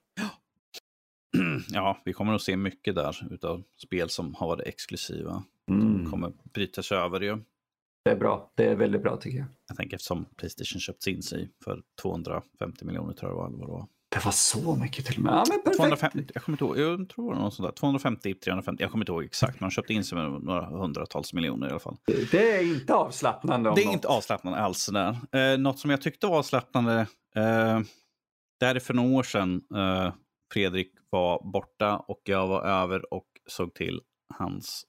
[clears throat] Ja, vi kommer att se mycket där utav spel som har varit exklusiva. Mm. De kommer bryta sig över ju. Det är bra. Det är väldigt bra tycker jag. Jag tänker eftersom Playstation köpts in sig för 250 miljoner tror jag det var. Det var så mycket till och med. Ja, men perfekt. 250, jag kommer inte ihåg, jag tror det var något sånt där. 250, 350, jag kommer inte ihåg exakt. Man köpte in sig med några hundratals miljoner i alla fall. Det är inte avslappnande. Det är något. inte avslappnande alls. Där. Eh, något som jag tyckte var avslappnande, eh, det här är för några år sedan. Eh, Fredrik var borta och jag var över och såg till hans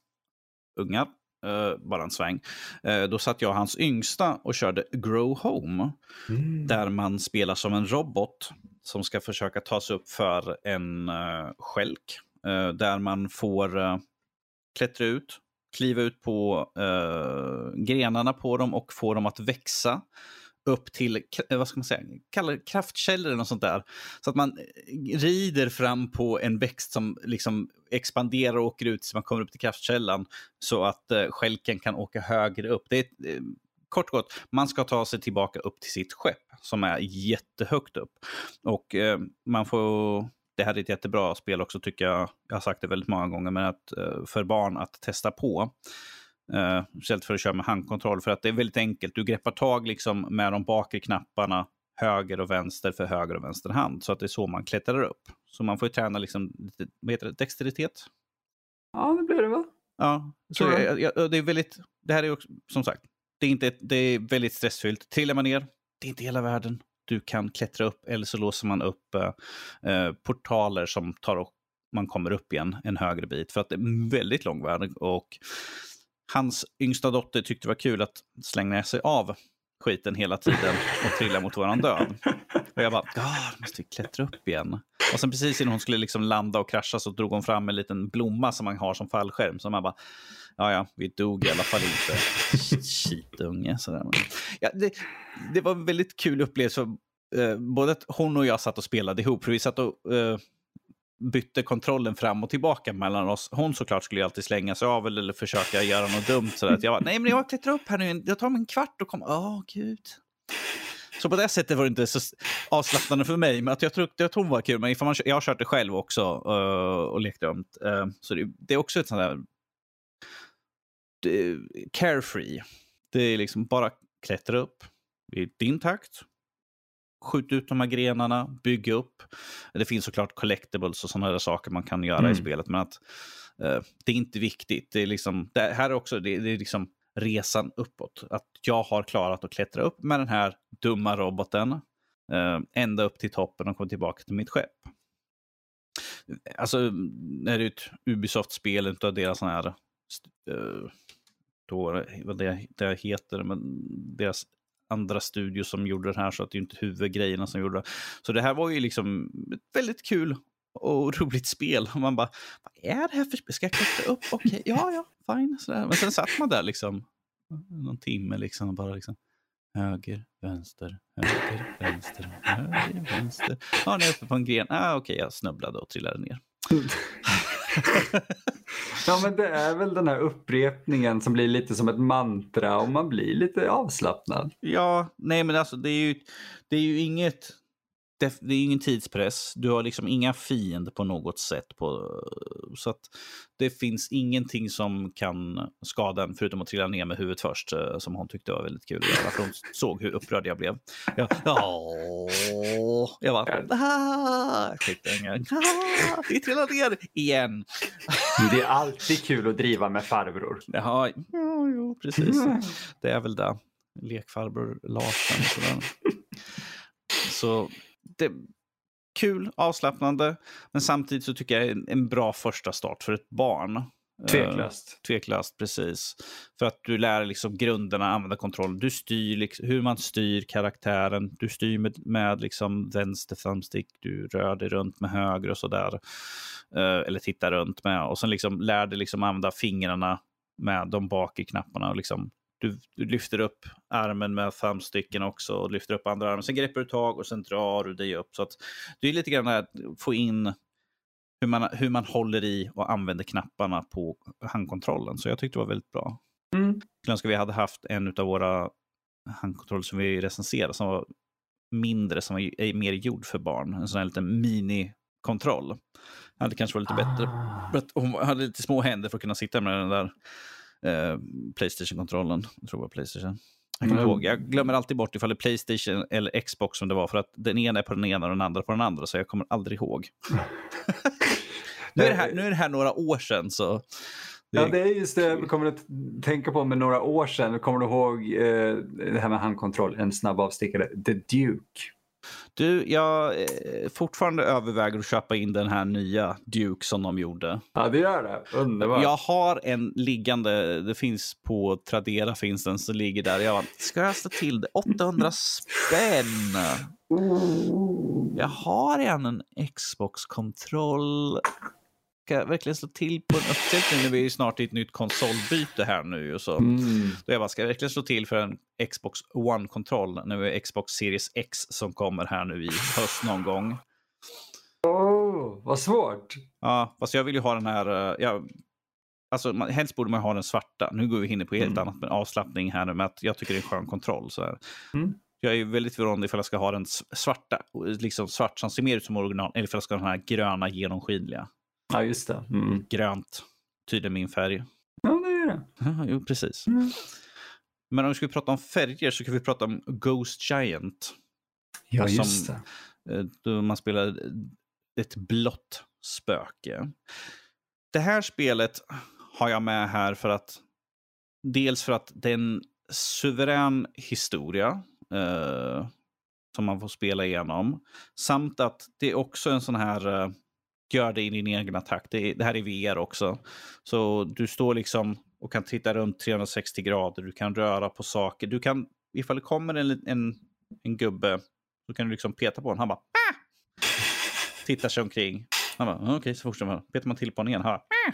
ungar. Uh, bara en sväng. Uh, då satt jag och hans yngsta och körde Grow Home. Mm. Där man spelar som en robot som ska försöka ta sig upp för en uh, skälk. Uh, där man får uh, klättra ut, kliva ut på grenarna på dem och få dem att växa upp till vad ska man säga, kalla kraftkällor eller något sånt där. Så att man rider fram på en växt som liksom expanderar och åker ut tills man kommer upp till kraftkällan så att eh, skälken kan åka högre upp. Det är, kort och gott, man ska ta sig tillbaka upp till sitt skepp som är jättehögt upp. Och eh, man får det här är ett jättebra spel också tycker jag. Jag har sagt det väldigt många gånger, men att, eh, för barn att testa på. Uh, istället för att köra med handkontroll. För att det är väldigt enkelt. Du greppar tag liksom med de bakre knapparna höger och vänster för höger och vänster hand. Så att det är så man klättrar upp. Så man får ju träna liksom, vad heter det, dexteritet? Ja, det blir det va? Ja, så jag, jag, det är väldigt, det här är också, som sagt, det är, inte, det är väldigt stressfyllt. Trillar man ner, det är inte hela världen. Du kan klättra upp eller så låser man upp eh, eh, portaler som tar och man kommer upp igen en högre bit. För att det är väldigt lång väg och hans yngsta dotter tyckte det var kul att slänga sig av skiten hela tiden och trilla mot våran död. Och jag bara, God, måste vi klättra upp igen? Och sen precis innan hon skulle liksom landa och krascha så drog hon fram en liten blomma som man har som fallskärm. Så man bara, ja ja, vi dog i alla fall inte. Skitunge. Sådär. Ja, det, det var en väldigt kul upplevelse. Eh, både att hon och jag satt och spelade ihop, för vi satt och eh, bytte kontrollen fram och tillbaka mellan oss. Hon såklart skulle ju alltid slänga sig av eller försöka göra något dumt. Så att jag bara, nej men jag klättrar upp här nu, jag tar mig en kvart och kommer, åh oh, gud. Så på det sättet var det inte så avslappnande för mig, men att jag tror att hon var kul. Men man, jag har kört det själv också uh, och lekt runt. Uh, eh, så det, det, är också ett sånt där carefree. Det är liksom bara klättra upp i din takt, skjuta ut de här grenarna, bygga upp. Det finns såklart collectibles och sådana där saker man kan göra mm. i spelet, men att uh, det är inte viktigt. Det är liksom, det här är också det, det är liksom resan uppåt. Att jag har klarat att klättra upp med den här dumma roboten uh, ända upp till toppen och komma tillbaka till mitt skepp. Alltså, det är ett Ubisoft-spel utav deras sån här då, vad det, det heter, men deras andra studio som gjorde det här så att det är inte huvudgrejerna som gjorde det. Så det här var ju liksom väldigt kul och roligt spel. Och man bara, vad är det här för spel? Ska jag klättra upp? Okej, okay, [laughs] ja, ja, fine. Sådär. Men sen satt man där liksom, någon timme liksom, och bara liksom, höger, vänster, höger, vänster, höger, vänster. Ja, nu är jag uppe på en gren. Ah, Okej, okay, jag snubblade och trillade ner. [laughs] [laughs] ja, men det är väl den här upprepningen som blir lite som ett mantra och man blir lite avslappnad. Ja, nej men alltså det är ju, det är ju inget det, det är ingen tidspress. Du har liksom inga fiender på något sätt. På, så att det finns ingenting som kan skada en förutom att trilla ner med huvudet först, eh, som hon tyckte var väldigt kul. För hon såg hur upprörd jag blev. Jag, åh, jag bara, ah, ah, vi trillar ner igen. Det är alltid kul att driva med farbror. Ja, ja jo, precis. Det är väl det. Lekfarbror Larsson. Så det, kul, avslappnande, men samtidigt så tycker jag en, en bra första start för ett barn. Tveklöst. Uh, tveklöst, precis. För att du lär liksom grunderna, använda kontroll. Du styr liksom, hur man styr karaktären. Du styr med, med liksom vänster thumbstick, du rör dig runt med höger och sådär. Uh, eller tittar runt med. Och sen liksom lär dig liksom använda fingrarna med de bakre knapparna och liksom du, du, lyfter upp armen med thumbsticken också och lyfter upp andra armen. Sen greppar du tag och sen drar du dig upp. Så att det är lite grann att få in hur man, hur man håller i och använder knapparna på handkontrollen. Så jag tyckte det var väldigt bra. Mm. Jag önskar vi hade haft en av våra handkontroller som vi recenserade som var mindre, som är mer gjord för barn. En sån här liten minikontroll. Det hade kanske varit lite ah. bättre. Hon hade lite små händer för att kunna sitta med den där eh, Playstation-kontrollen. Jag tror det var Playstation. Jag, mm. ihåg. jag glömmer alltid bort ifall det är Playstation eller Xbox som det var. För att den ena är på den ena och den andra på den andra. Så jag kommer aldrig ihåg. [laughs] nu, är här, nu är det här några år sedan. Så det... Ja, det är just det jag kommer att tänka på med några år sedan. Kommer du ihåg eh, det här med handkontroll? En snabb avstickare. The Duke. Du, jag eh, fortfarande överväger att köpa in den här nya Duke som de gjorde. Ja, det gör det. Underbart. Jag har en liggande, det finns på Tradera finns den som ligger där. Jag ska jag slå till det? 800 spänn. Jag har en Xbox-kontroll ska verkligen slå till på en uppsättning när vi är snart i ett nytt konsolbyte här nu. Och så. Mm. Då jag bara, ska jag verkligen slå till för en Xbox One-kontroll när vi är Xbox Series X som kommer här nu i höst någon gång. Oh, vad svårt. Ja, fast jag vill ju ha den här... Eh, ja, alltså, helst borde man ha den svarta. Nu går vi in på helt mm. annat med avslappning här nu, med att jag tycker det är en skön kontroll. Så mm. Jag är väldigt förvånad ifall jag ska ha den svarta, liksom svart som ser mer ut som original, eller ifall jag ska ha den här gröna genomskinliga. Ja, just det. Mm. Grönt, tydligen min färg. Ja, det är det. Ja, jo, precis. Mm. Men om vi ska prata om färger så kan vi prata om Ghost Giant. Ja, just som, det. Eh, då man spelar ett blått spöke. Det här spelet har jag med här för att dels för att det är en suverän historia eh, som man får spela igenom. Samt att det är också en sån här eh, gör det i din egen takt. Det, det här är VR också. Så du står liksom och kan titta runt 360 grader. Du kan röra på saker. Du kan, ifall det kommer en, en, en gubbe, så kan du liksom peta på honom. Han bara ah! tittar sig omkring. Han bara okej, okay, så fortsätter man. Petar man till på honom igen. Han bara, ah!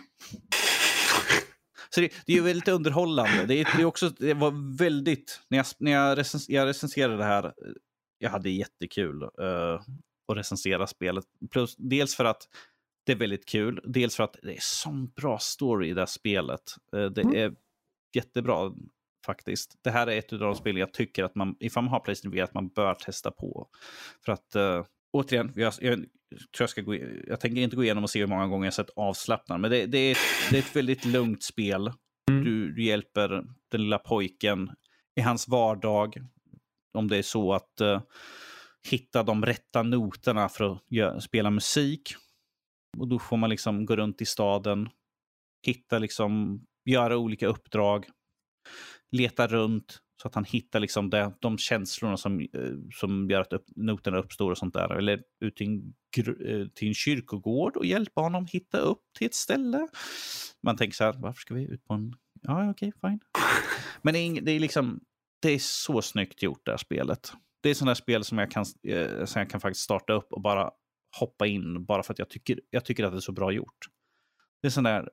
Så det, det är ju väldigt underhållande. Det, är, det, är också, det var väldigt... När jag, när jag, recens, jag recenserade det här, eh, jag hade jättekul. Uh, att recensera spelet. Plus, dels för att det är väldigt kul, dels för att det är sån bra story i det här spelet. Eh, det mm. är jättebra faktiskt. Det här är ett av de spel jag tycker att man, ifall man har Playstation VR, att man bör testa på. För att, uh, återigen, jag, jag, tror jag ska gå jag tänker inte gå igenom och se hur många gånger jag sett avslappnad, men det, det, är, ett, det är ett väldigt lugnt spel. Mm. Du, du, hjälper den lilla pojken i hans vardag. Om det är så att uh, hitta de rätta noterna för att göra, spela musik. Och då får man liksom gå runt i staden, hitta liksom, göra olika uppdrag, leta runt så att han hittar liksom det, de känslorna som, eh, som gör att upp, noterna uppstår och sånt där. Eller ut till en, eh, till en kyrkogård och hjälpa honom hitta upp till ett ställe. Man tänker så här, varför ska vi ut på en... Ja, okej, okay, fine. Men det är, det är liksom, det är så snyggt gjort det här spelet det är sådana spel som jag, kan, eh, som jag kan faktiskt starta upp och bara hoppa in bara för att jag tycker, jag tycker att det är så bra gjort. Det är sån där,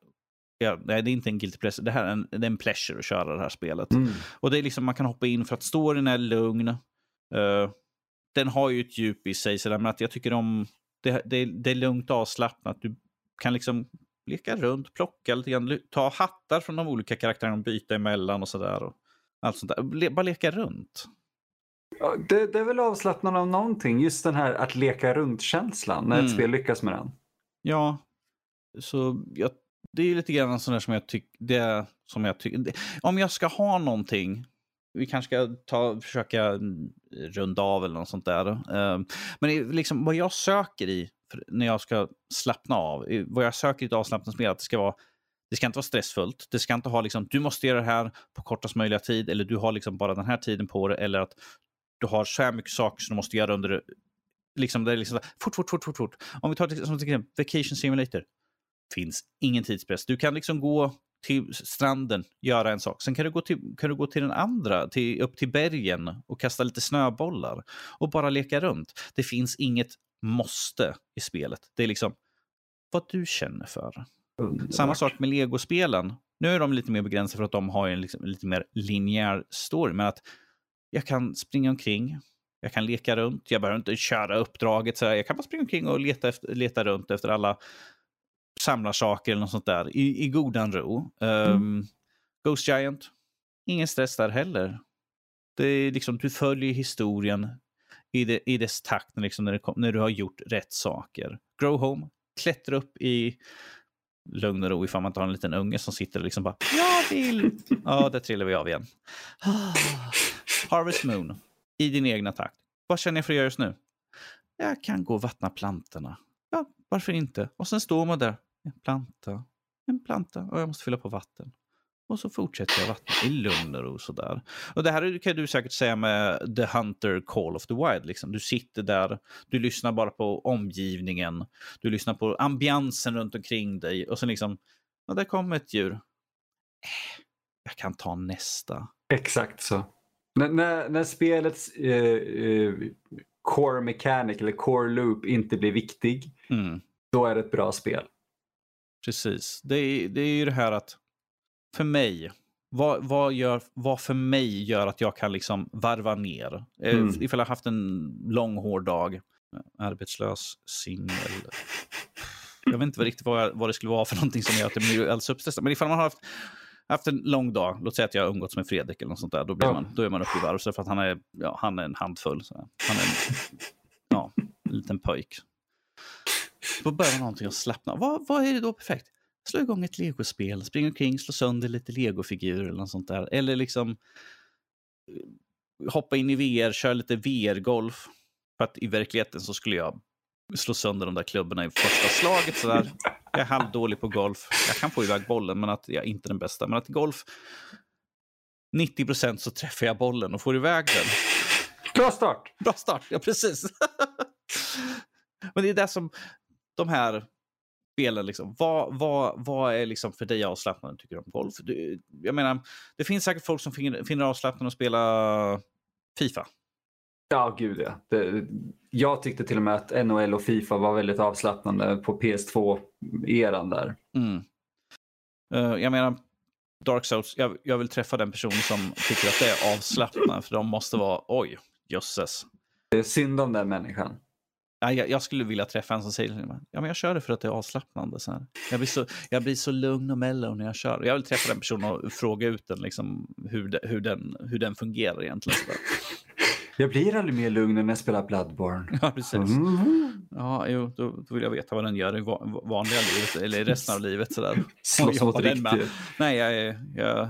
ja, nej, det är inte en guilty pleasure, det här är en, det är en pleasure att köra det här spelet. Mm. Och det är liksom, man kan hoppa in för att storyn är lugn. Uh, den har ju ett djup i sig, så där, men att jag tycker om, det, det, det är lugnt och avslappnat. Du kan liksom leka runt, plocka lite grann, ta hattar från de olika karaktärerna och byta emellan och sådär. Allt sånt där. Le, bara leka runt. Det, det är väl avslappnande av någonting, just den här att leka runt-känslan när Mm. ett spel lyckas med den. Ja, så jag, det är lite grann sån där som jag tycker, som jag tycker, om jag ska ha någonting, vi kanske ska ta, försöka runda av eller något sånt där. Eh, Men är liksom vad jag söker i, när jag ska slappna av, vad jag söker i ett avslappningsspel, att det ska vara det ska inte vara stressfullt. Det ska inte ha liksom, du måste göra det här på kortast möjliga tid eller du har liksom bara den här tiden på det eller att du har så här mycket saker som du måste göra under liksom, det är liksom fort, fort, fort, fort, fort. Om vi tar till, som till exempel Vacation Simulator. Finns ingen tidspress. Du kan liksom gå till stranden, göra en sak. Sen kan du gå till, kan du gå till den andra, till, upp till bergen och kasta lite snöbollar och bara leka runt. Det finns inget måste i spelet. Det är liksom vad du känner för. Underbart. Samma sak med legospelen. Nu är de lite mer begränsade för att de har en liksom, lite mer linjär story. Men att jag kan springa omkring, jag kan leka runt, jag behöver inte köra uppdraget. Så. Jag kan bara springa omkring och leta, efter, leta runt efter alla samlarsaker eller något sånt där i, i godan ro. Um, Ghost Giant, ingen stress där heller. Det är liksom, du följer historien i, det, i dess takt liksom, när, kom, när du har gjort rätt saker. Grow Home, klättra upp i lugn och ro ifall man inte har en liten unge som sitter och liksom bara Jag vill! [laughs] Ja, där trillar vi av igen. [sighs] [sighs] [sighs] Harvest Moon, i din egna takt. Vad känner jag för att göra just nu? Jag kan gå och vattna plantorna. Ja, varför inte? Och sen står man där. En planta, en planta och jag måste fylla på vatten. Och så fortsätter jag vattna i lugn och ro sådär. Och det här kan du säkert säga med The Hunter Call of the Wild. Liksom. Du sitter där, du lyssnar bara på omgivningen, du lyssnar på ambiansen runt omkring dig och sen liksom, ja, där kommer ett djur. Äh, Jag kan ta nästa. Exakt så. När, när, när spelets eh, eh, core mechanic eller core loop inte blir viktig, Mm. då är det ett bra spel. Precis. Det är, det är ju det här att för mig, vad, vad, gör, vad för mig gör att jag kan liksom varva ner? Eh, Mm. Ifall jag haft en lång hård dag, arbetslös, singel. [laughs] Jag vet inte riktigt vad, jag, vad det skulle vara för någonting som gör att det blir alldeles uppstressat. Men ifall man har haft, haft en lång dag, låt säga att jag har umgåtts med Fredrik eller något sånt där, då, blir Ja. man, då är man uppe i varv. Så för att han är, ja, han är en handfull. Så. Han är en, ja, en liten pojk. Då behöver man någonting att slappna vad, vad är det då perfekt? Slå igång ett legospel, springa omkring, slå sönder lite legofigurer eller något sånt där. Eller liksom eh, hoppa in i VR, köra lite VR-golf. För att i verkligheten så skulle jag slå sönder de där klubborna i första slaget. Så där. Jag är halvdålig på golf. Jag kan få iväg bollen, men att jag är inte den bästa. Men att golf, 90 procent så träffar jag bollen och får iväg den. Bra start! Bra start, ja precis. [laughs] Men det är det som de här spelen, liksom, vad, vad, vad är liksom för dig avslappnande tycker du om golf? Du, jag menar, det finns säkert folk som finner, finner avslappnande att spela Fifa. Ja, gud ja. Det, jag tyckte till och med att NHL och Fifa var väldigt avslappnande på PS2-eran där. Mm. Eh, jag menar, Dark Souls, jag, jag vill träffa den person som tycker att det är avslappnande, för de måste vara, oj, jösses. Det är synd om den människan. Nej, jag, jag skulle vilja träffa en som säger ja, men jag kör det för att det är avslappnande. Så här. Jag, blir så, jag blir så lugn och mellow när jag kör. Jag vill träffa den personen och fråga ut den, liksom, hur, de, hur, den, hur den fungerar egentligen. [laughs] Jag blir aldrig mer lugn när jag spelar Bloodborne. Ja, precis. Mm. Ja, jo, då, då vill jag veta vad den gör i va- vanliga livet, eller i resten av livet. Så där. [laughs] Slåss mot riktigt. Nej, jag, jag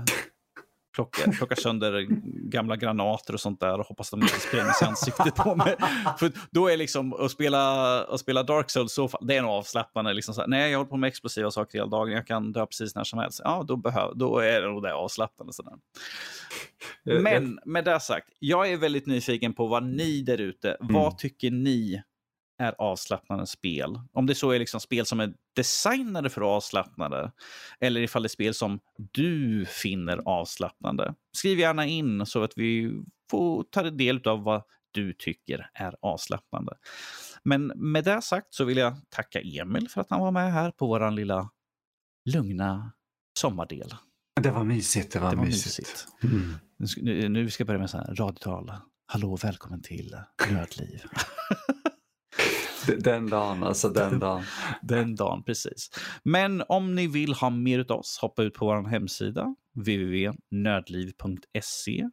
plockar, plockar sönder gamla granater och sånt där och hoppas de inte sprängs i ansiktet på mig. [laughs] För då är liksom att spela, att spela Dark Souls, så, det är nog avslappnande. Liksom här, nej, jag håller på med explosiva saker hela dagen, jag kan dö precis när som helst. Ja, då, behöv, då är det nog det avslappnande. Sådär. Eh, Men med det sagt, jag är väldigt nyfiken på vad ni där ute, Mm. vad tycker ni är avslappnande spel? Om det så är liksom spel som är designade för avslappnande eller ifall det är spel som du finner avslappnande. Skriv gärna in så att vi får ta del av vad du tycker är avslappnande. Men med det sagt så vill jag tacka Emil för att han var med här på våran lilla lugna sommardel. Det var mysigt. Det var, Det var mysigt. mysigt. Mm. Nu ska- Nu, nu ska jag börja med så här radiotal. Hallå, välkommen till Nördliv. [laughs] Den dagen, alltså den dagen. Den dagen, precis. Men om ni vill ha mer av oss, hoppa ut på vår hemsida www.nördliv.se.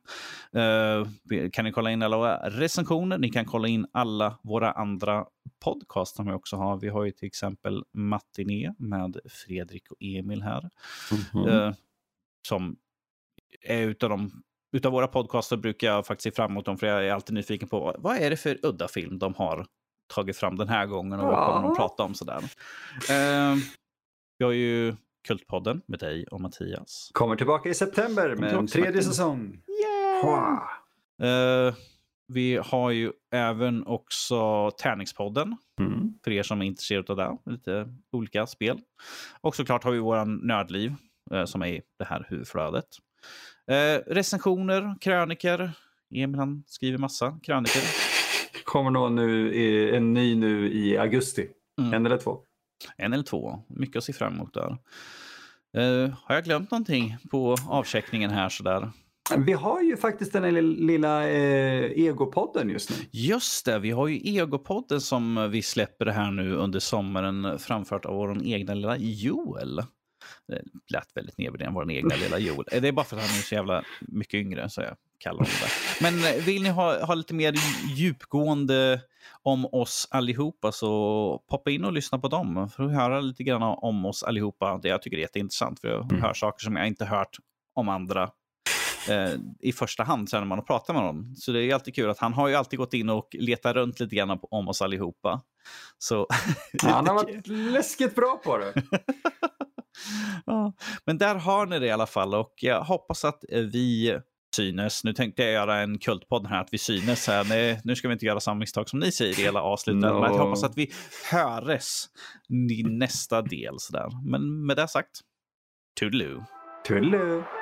Eh, kan ni kolla in alla våra recensioner. Ni kan kolla in alla våra andra podcasts som vi också har. Vi har ju till exempel Matiné med Fredrik och Emil här. Mhm. Eh, som är utav de utav våra podcaster brukar jag faktiskt se fram emot dem för jag är alltid nyfiken på vad- vad är det för udda film de har tagit fram den här gången och vad kommer de Ja. att prata om sådär. Eh, vi har ju Kultpodden med dig och Mattias. Kommer tillbaka i september med en tredje säsong. Yeah! Eh, vi har ju även också Tärningspodden Mm. för er som är intresserade av det. Lite olika spel. Och såklart har vi våran Nördliv eh, som är det här huvudflödet. Eh, recensioner, kröniker. Emil han skriver massa kröniker. Kommer nog nu i, en ny nu i augusti. Mm. En eller två. En eller två. Mycket att se fram emot där. Eh, har jag glömt någonting på avcheckningen här sådär? Vi har ju faktiskt den här lilla eh, egopodden just nu. Just det, vi har ju Egopodden som vi släpper här nu under sommaren framfört av vår egna lilla Joel. Det lät väldigt nedvärderande, vår egna lilla Joel. Eh, Det är bara för att han är så jävla mycket yngre så jag kallar honom det. Men eh, vill ni ha, ha lite mer djupgående om oss allihopa så poppa in och lyssna på dem för att höra lite grann om oss allihopa. Det jag tycker är jätteintressant för jag Mm. hör saker som jag inte hört om andra eh, i första hand sen när man har pratat med honom. Så det är alltid kul att han har ju alltid gått in och letat runt lite grann om oss allihopa. Så, [laughs] Han har varit läskigt bra på det. [laughs] ja, men där har ni det i alla fall och jag hoppas att eh, vi synes. Nu tänkte jag göra en kultpodd här, att vi synes här. Nej, nu ska vi inte göra samma misstag som ni säger i hela avslutet. No. [laughs] Men jag hoppas att vi höres i nästa del. Sådär. Men med det sagt, toodaloo. Toodaloo.